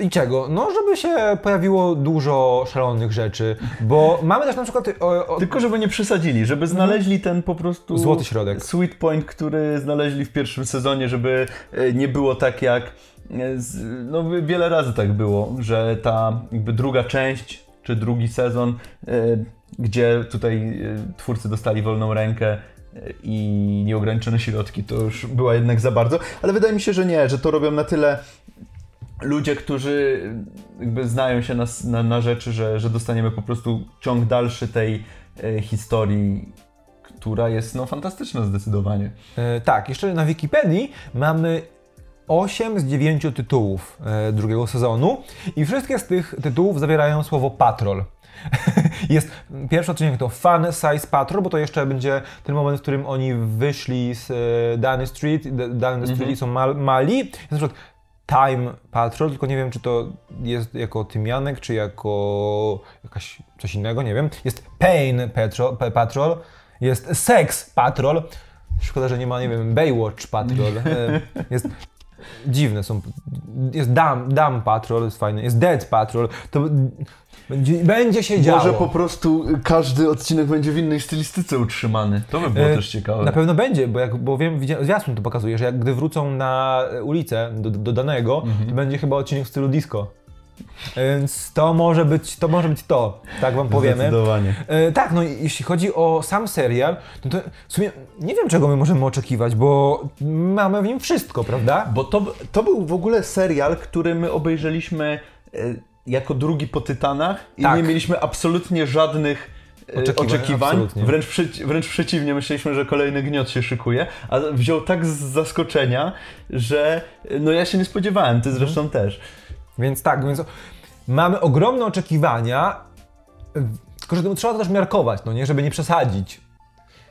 I czego? No, żeby się pojawiło dużo szalonych rzeczy, bo mamy też na przykład... O, o, Tylko żeby nie przesadzili, żeby znaleźli ten po prostu... Złoty środek. Sweet point, który znaleźli w pierwszym sezonie, żeby e, nie było tak jak... e, No wiele razy tak było, że ta jakby druga część, czy drugi sezon, e, gdzie tutaj twórcy dostali wolną rękę i nieograniczone środki, to już była jednak za bardzo, ale wydaje mi się, że nie, że to robią na tyle ludzie, którzy jakby znają się na, na, na rzeczy, że, że dostaniemy po prostu ciąg dalszy tej e, historii, która jest no fantastyczna zdecydowanie. E, tak, jeszcze na Wikipedii mamy 8 z 9 tytułów e, drugiego sezonu i wszystkie z tych tytułów zawierają słowo patrol. Jest pierwszy odcinek to Fun Size Patrol, bo to jeszcze będzie ten moment, w którym oni wyszli z e, Downing Street, D- Downing Street i są mal, mali. Jest na przykład Time Patrol, tylko nie wiem, czy to jest jako tymianek, czy jako jakaś coś innego, nie wiem. Jest Pain Patrol, Patrol jest Sex Patrol. Szkoda, że nie ma, nie wiem, Baywatch Patrol. E, Jest dziwne są. Jest Dam, Dam Patrol, jest fajny. Jest Dead Patrol. To będzie, będzie się działo. Może po prostu każdy odcinek będzie w innej stylistyce utrzymany. To by było E, też ciekawe. Na pewno będzie, bo, jak, bo wiem, zwiastun to pokazuje, że jak gdy wrócą na ulicę do, do danego, Mhm. to będzie chyba odcinek w stylu disco. Więc to może być to, może być to tak wam powiemy. Zdecydowanie. E, tak, no i jeśli chodzi o sam serial, no to w sumie nie wiem, czego my możemy oczekiwać, bo mamy w nim wszystko, prawda? Bo to, to był w ogóle serial, który my obejrzeliśmy e, jako drugi po Tytanach i Tak. nie mieliśmy absolutnie żadnych e, Oczekiwań, oczekiwań. Wręcz, przeci- wręcz przeciwnie, myśleliśmy, że kolejny gniot się szykuje, a wziął tak z zaskoczenia, że e, no ja się nie spodziewałem, ty zresztą też. Więc tak, więc mamy ogromne oczekiwania, tylko że trzeba to też miarkować, no nie, żeby nie przesadzić.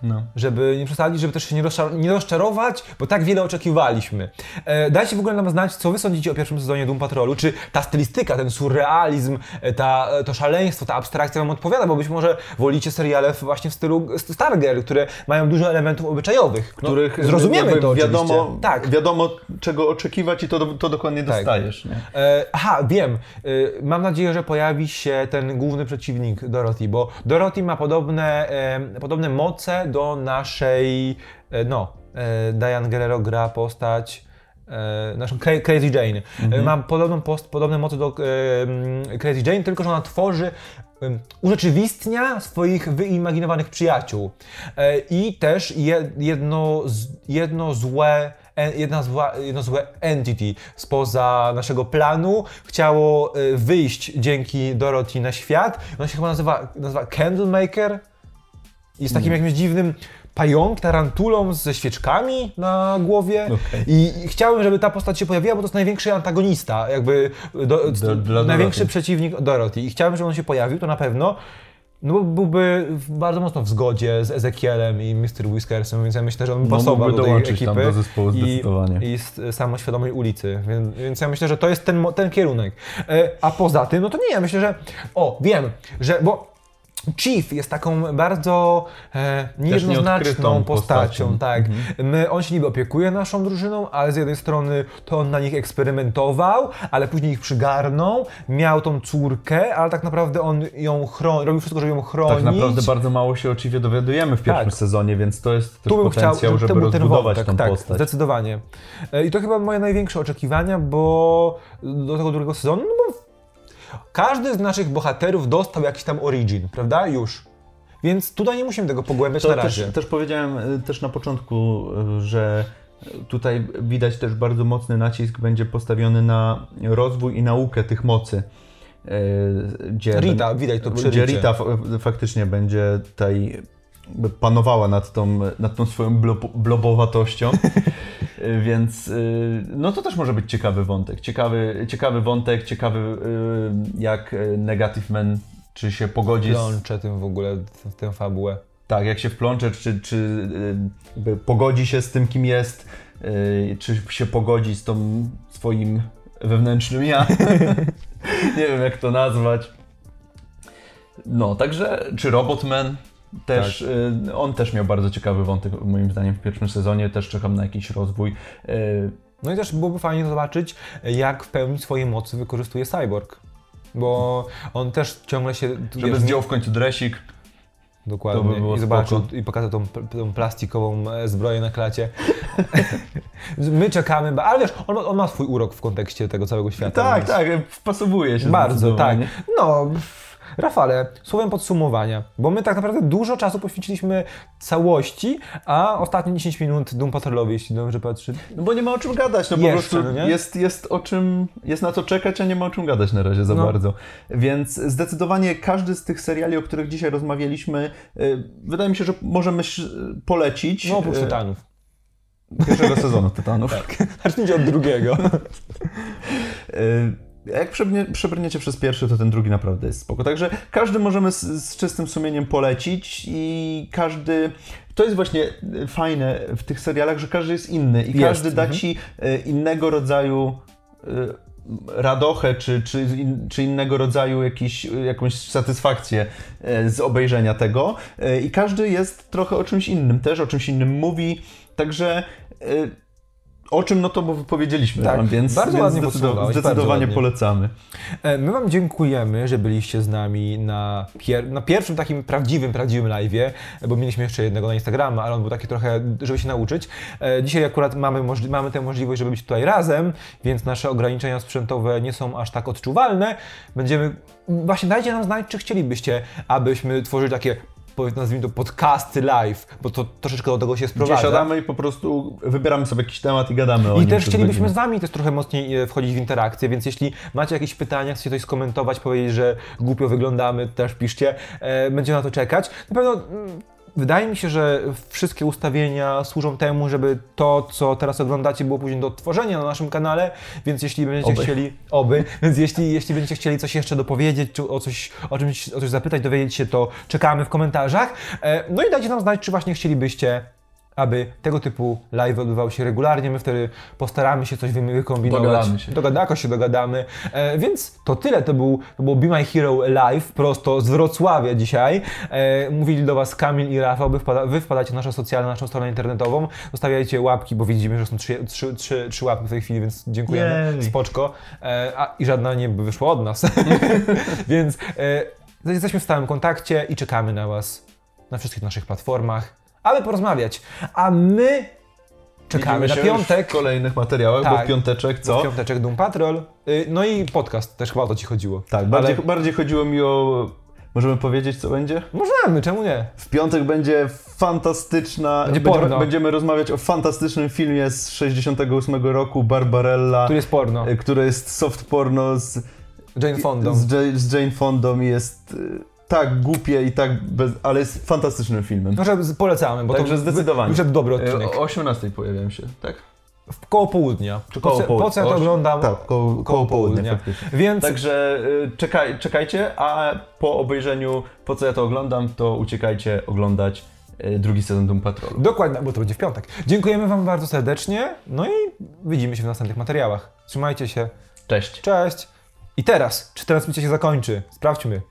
No. żeby nie przesadzić, żeby też się nie, rozczar- nie rozczarować, bo tak wiele oczekiwaliśmy. E, dajcie w ogóle nam znać, co wy sądzicie o pierwszym sezonie Doom Patrolu. Czy ta stylistyka, ten surrealizm, e, ta, e, to szaleństwo, ta abstrakcja wam odpowiada, bo być może wolicie seriale właśnie w stylu Stargirl, które mają dużo elementów obyczajowych, no, Których zrozumiemy to wiadomo, oczywiście. Tak. wiadomo czego oczekiwać i to, to dokładnie Tak. dostajesz. E, aha, wiem. E, mam nadzieję, że pojawi się ten główny przeciwnik Dorothy, bo Dorothy ma podobne, e, podobne moce do naszej, e, no, e, Diane Guerrero gra postać e, naszą Cra- Crazy Jane. E, ma podobną post, podobne moce do Crazy Jane, tylko że ona tworzy urzeczywistnia swoich wyimaginowanych przyjaciół. I też je, jedno, jedno złe jedna zła, jedno złe entity spoza naszego planu chciało wyjść dzięki Dorothy na świat. Ona się chyba nazywa, nazywa Candlemaker. Jest takim jakimś dziwnym pająk, tarantulą ze świeczkami na głowie. Okej. I i chciałem, żeby ta postać się pojawiła, bo to jest największy antagonista, jakby do, Dla- dla największy Dorothy. przeciwnik Dorothy. I chciałem, żeby on się pojawił, to na pewno. No bo byłby bardzo mocno w zgodzie z Ezekielem i Mr. Whiskersem, więc ja myślę, że on No, pasował do tej ekipy. tam do zespołu i, zdecydowanie. I z samoświadomej ulicy, więc, więc ja myślę, że to jest ten, ten kierunek. E, A poza tym, no to nie, ja myślę, że... O, wiem, że... bo Chief jest taką bardzo e, niejednoznaczną postacią, postacią. tak. My, on się niby opiekuje naszą drużyną, ale z jednej strony to on na nich eksperymentował, ale później ich przygarnął, miał tą córkę, ale tak naprawdę on ją chroni, robił wszystko, żeby ją chronić. Tak naprawdę bardzo mało się oczywiście dowiadujemy w pierwszym Tak. sezonie, więc to jest też Tu bym potencjał, chciał, żeby ten rozbudować wątek, tą tak, postać. zdecydowanie. E, I to chyba moje największe oczekiwania, bo do tego drugiego sezonu, no bo każdy z naszych bohaterów dostał jakiś tam origin, prawda? Już. Więc tutaj nie musimy tego pogłębiać na To razie. też, też powiedziałem y, też na początku, y, że tutaj widać też bardzo mocny nacisk będzie postawiony na rozwój i naukę tych mocy. Y, Gdzie Rita, widać to przy Gdzie. Rita faktycznie będzie tutaj panowała nad tą, nad tą swoją blob, blobowatością. Więc y, no to też może być ciekawy wątek. Ciekawy, ciekawy wątek, ciekawy y, jak y, Negative Man czy się pogodzi z, Plączę tym w ogóle, w tę fabułę. tak, jak się wplącze, czy, czy pogodzi się z tym, kim jest, czy się pogodzi z tą swoim wewnętrznym ja. Nie wiem, jak to nazwać. No, także, czy Robotman też, y, on też miał bardzo ciekawy wątek, moim zdaniem, w pierwszym sezonie, też czekam na jakiś rozwój. Y, No i też byłoby fajnie zobaczyć, jak w pełni swoje mocy wykorzystuje Cyborg. Bo on też ciągle się... Żeby wiesz, zdjął w końcu dresik. Dokładnie. By I zobaczył spoko. i pokazał tą, tą plastikową e, zbroję na klacie. My czekamy, ale wiesz, on, ma- on ma swój urok w kontekście tego całego świata. Tak, więc- tak, wpasowuje się Bardzo, tak. No, Rafale, słowem podsumowania, bo my tak naprawdę dużo czasu poświęciliśmy całości, a ostatnie 10 minut Doom Patrolowi, jeśli dobrze patrzę. No bo nie ma o czym gadać, no po Jeszcze, prostu no nie? jest, jest o czym, jest na co czekać, a nie ma o czym gadać na razie za No. bardzo. Więc zdecydowanie każdy z tych seriali, o których dzisiaj rozmawialiśmy, y, wydaje mi się, że możemy polecić. No oprócz y, Tytanów. Pierwszego sezonu Tytanów. Zacznijcie od drugiego. Jak przebrnie, przebrniecie przez pierwszy, to ten drugi naprawdę jest spoko. Także każdy możemy z, z czystym sumieniem polecić i każdy... To jest właśnie y, fajne w tych serialach, że każdy jest inny i Jest, każdy da mhm. ci y, innego rodzaju y, radochę, czy, czy, czy innego rodzaju jakiś, jakąś satysfakcję z obejrzenia tego. I każdy jest trochę o czymś innym też, o czymś innym mówi. Także o czym no to bo powiedzieliśmy Tak, wam, więc, bardzo więc ładnie zdecydow- zdecydowanie ładnie. polecamy. E, My Wam dziękujemy, że byliście z nami na, pier na pierwszym takim prawdziwym, prawdziwym live'ie, bo mieliśmy jeszcze jednego na Instagrama, ale on był taki trochę, żeby się nauczyć. E, Dzisiaj akurat mamy, mamy tę możliwość, żeby być tutaj razem, więc nasze ograniczenia sprzętowe nie są aż tak odczuwalne. Będziemy, właśnie dajcie nam znać, czy chcielibyście, abyśmy tworzyli takie powiedz- nazwijmy to podcasty live, bo to troszeczkę do tego się Gdzie sprowadza. siadamy i po prostu wybieramy sobie jakiś temat i gadamy o I nim też przez chcielibyśmy z Wami też trochę mocniej e, wchodzić w interakcję, więc jeśli macie jakieś pytania, chcecie coś skomentować, powiedzieć, że głupio wyglądamy, też piszcie. E, Będziemy na to czekać. Na pewno mm, wydaje mi się, że wszystkie ustawienia służą temu, żeby to, co teraz oglądacie, było później do odtworzenia na naszym kanale, więc jeśli będziecie Oby. chcieli... Oby. Więc jeśli, jeśli będziecie chcieli coś jeszcze dopowiedzieć, czy o coś, o, czymś, o coś zapytać, dowiedzieć się, to czekamy w komentarzach. E, No i dajcie nam znać, czy właśnie chcielibyście aby tego typu live odbywał się regularnie. My wtedy postaramy się coś wy- wykombinować. Dogadamy się. Dogada, jakoś się dogadamy. E, więc to tyle. To był, to był Be My Hero Live prosto z Wrocławia dzisiaj. E, mówili do Was Kamil i Rafał. Wy, wpada, wy wpadacie na nasze socjalne, naszą stronę internetową. Zostawiajcie łapki, bo widzimy, że są trzy, trzy, trzy, trzy łapki w tej chwili, więc dziękujemy. Jej. Spoczko. E, a, I żadna nie wyszła od nas. więc e, jesteśmy w stałym kontakcie i czekamy na Was na wszystkich naszych platformach, aby porozmawiać. A my czekamy Widzimy na piątek. w kolejnych materiałach, bo Tak. w piąteczek co? W piąteczek Doom Patrol. Y, No i podcast, też chyba o to Ci chodziło. Tak, bardziej, Ale bardziej chodziło mi o... Możemy powiedzieć, co będzie? możemy, czemu nie? W piątek będzie fantastyczna... Będzie będziemy, porno. będziemy rozmawiać o fantastycznym filmie z 68 roku, Barbarella, Tu jest porno. y, które jest soft porno z, Jane Fonda. z, Jane, z Jane Fondą i jest y, tak głupie i tak bez... ale jest fantastycznym filmem. Może z- polecamy, bo Także to zdecydowanie. wyszedł dobry Y, odcinek. O 18 pojawiają się, tak? W koło południa. Czy po, koło co, południa? po co ja to oglądam? Tak, koło, koło południa, faktycznie. Więc Także y, czekaj, czekajcie, a po obejrzeniu Po co ja to oglądam, to uciekajcie oglądać y, drugi sezon Doom Patrolu. dokładnie, bo to będzie w piątek. Dziękujemy Wam bardzo serdecznie. No i widzimy się w następnych materiałach. Trzymajcie się. Cześć! Cześć. I teraz, czy transmisja się zakończy? Sprawdźmy.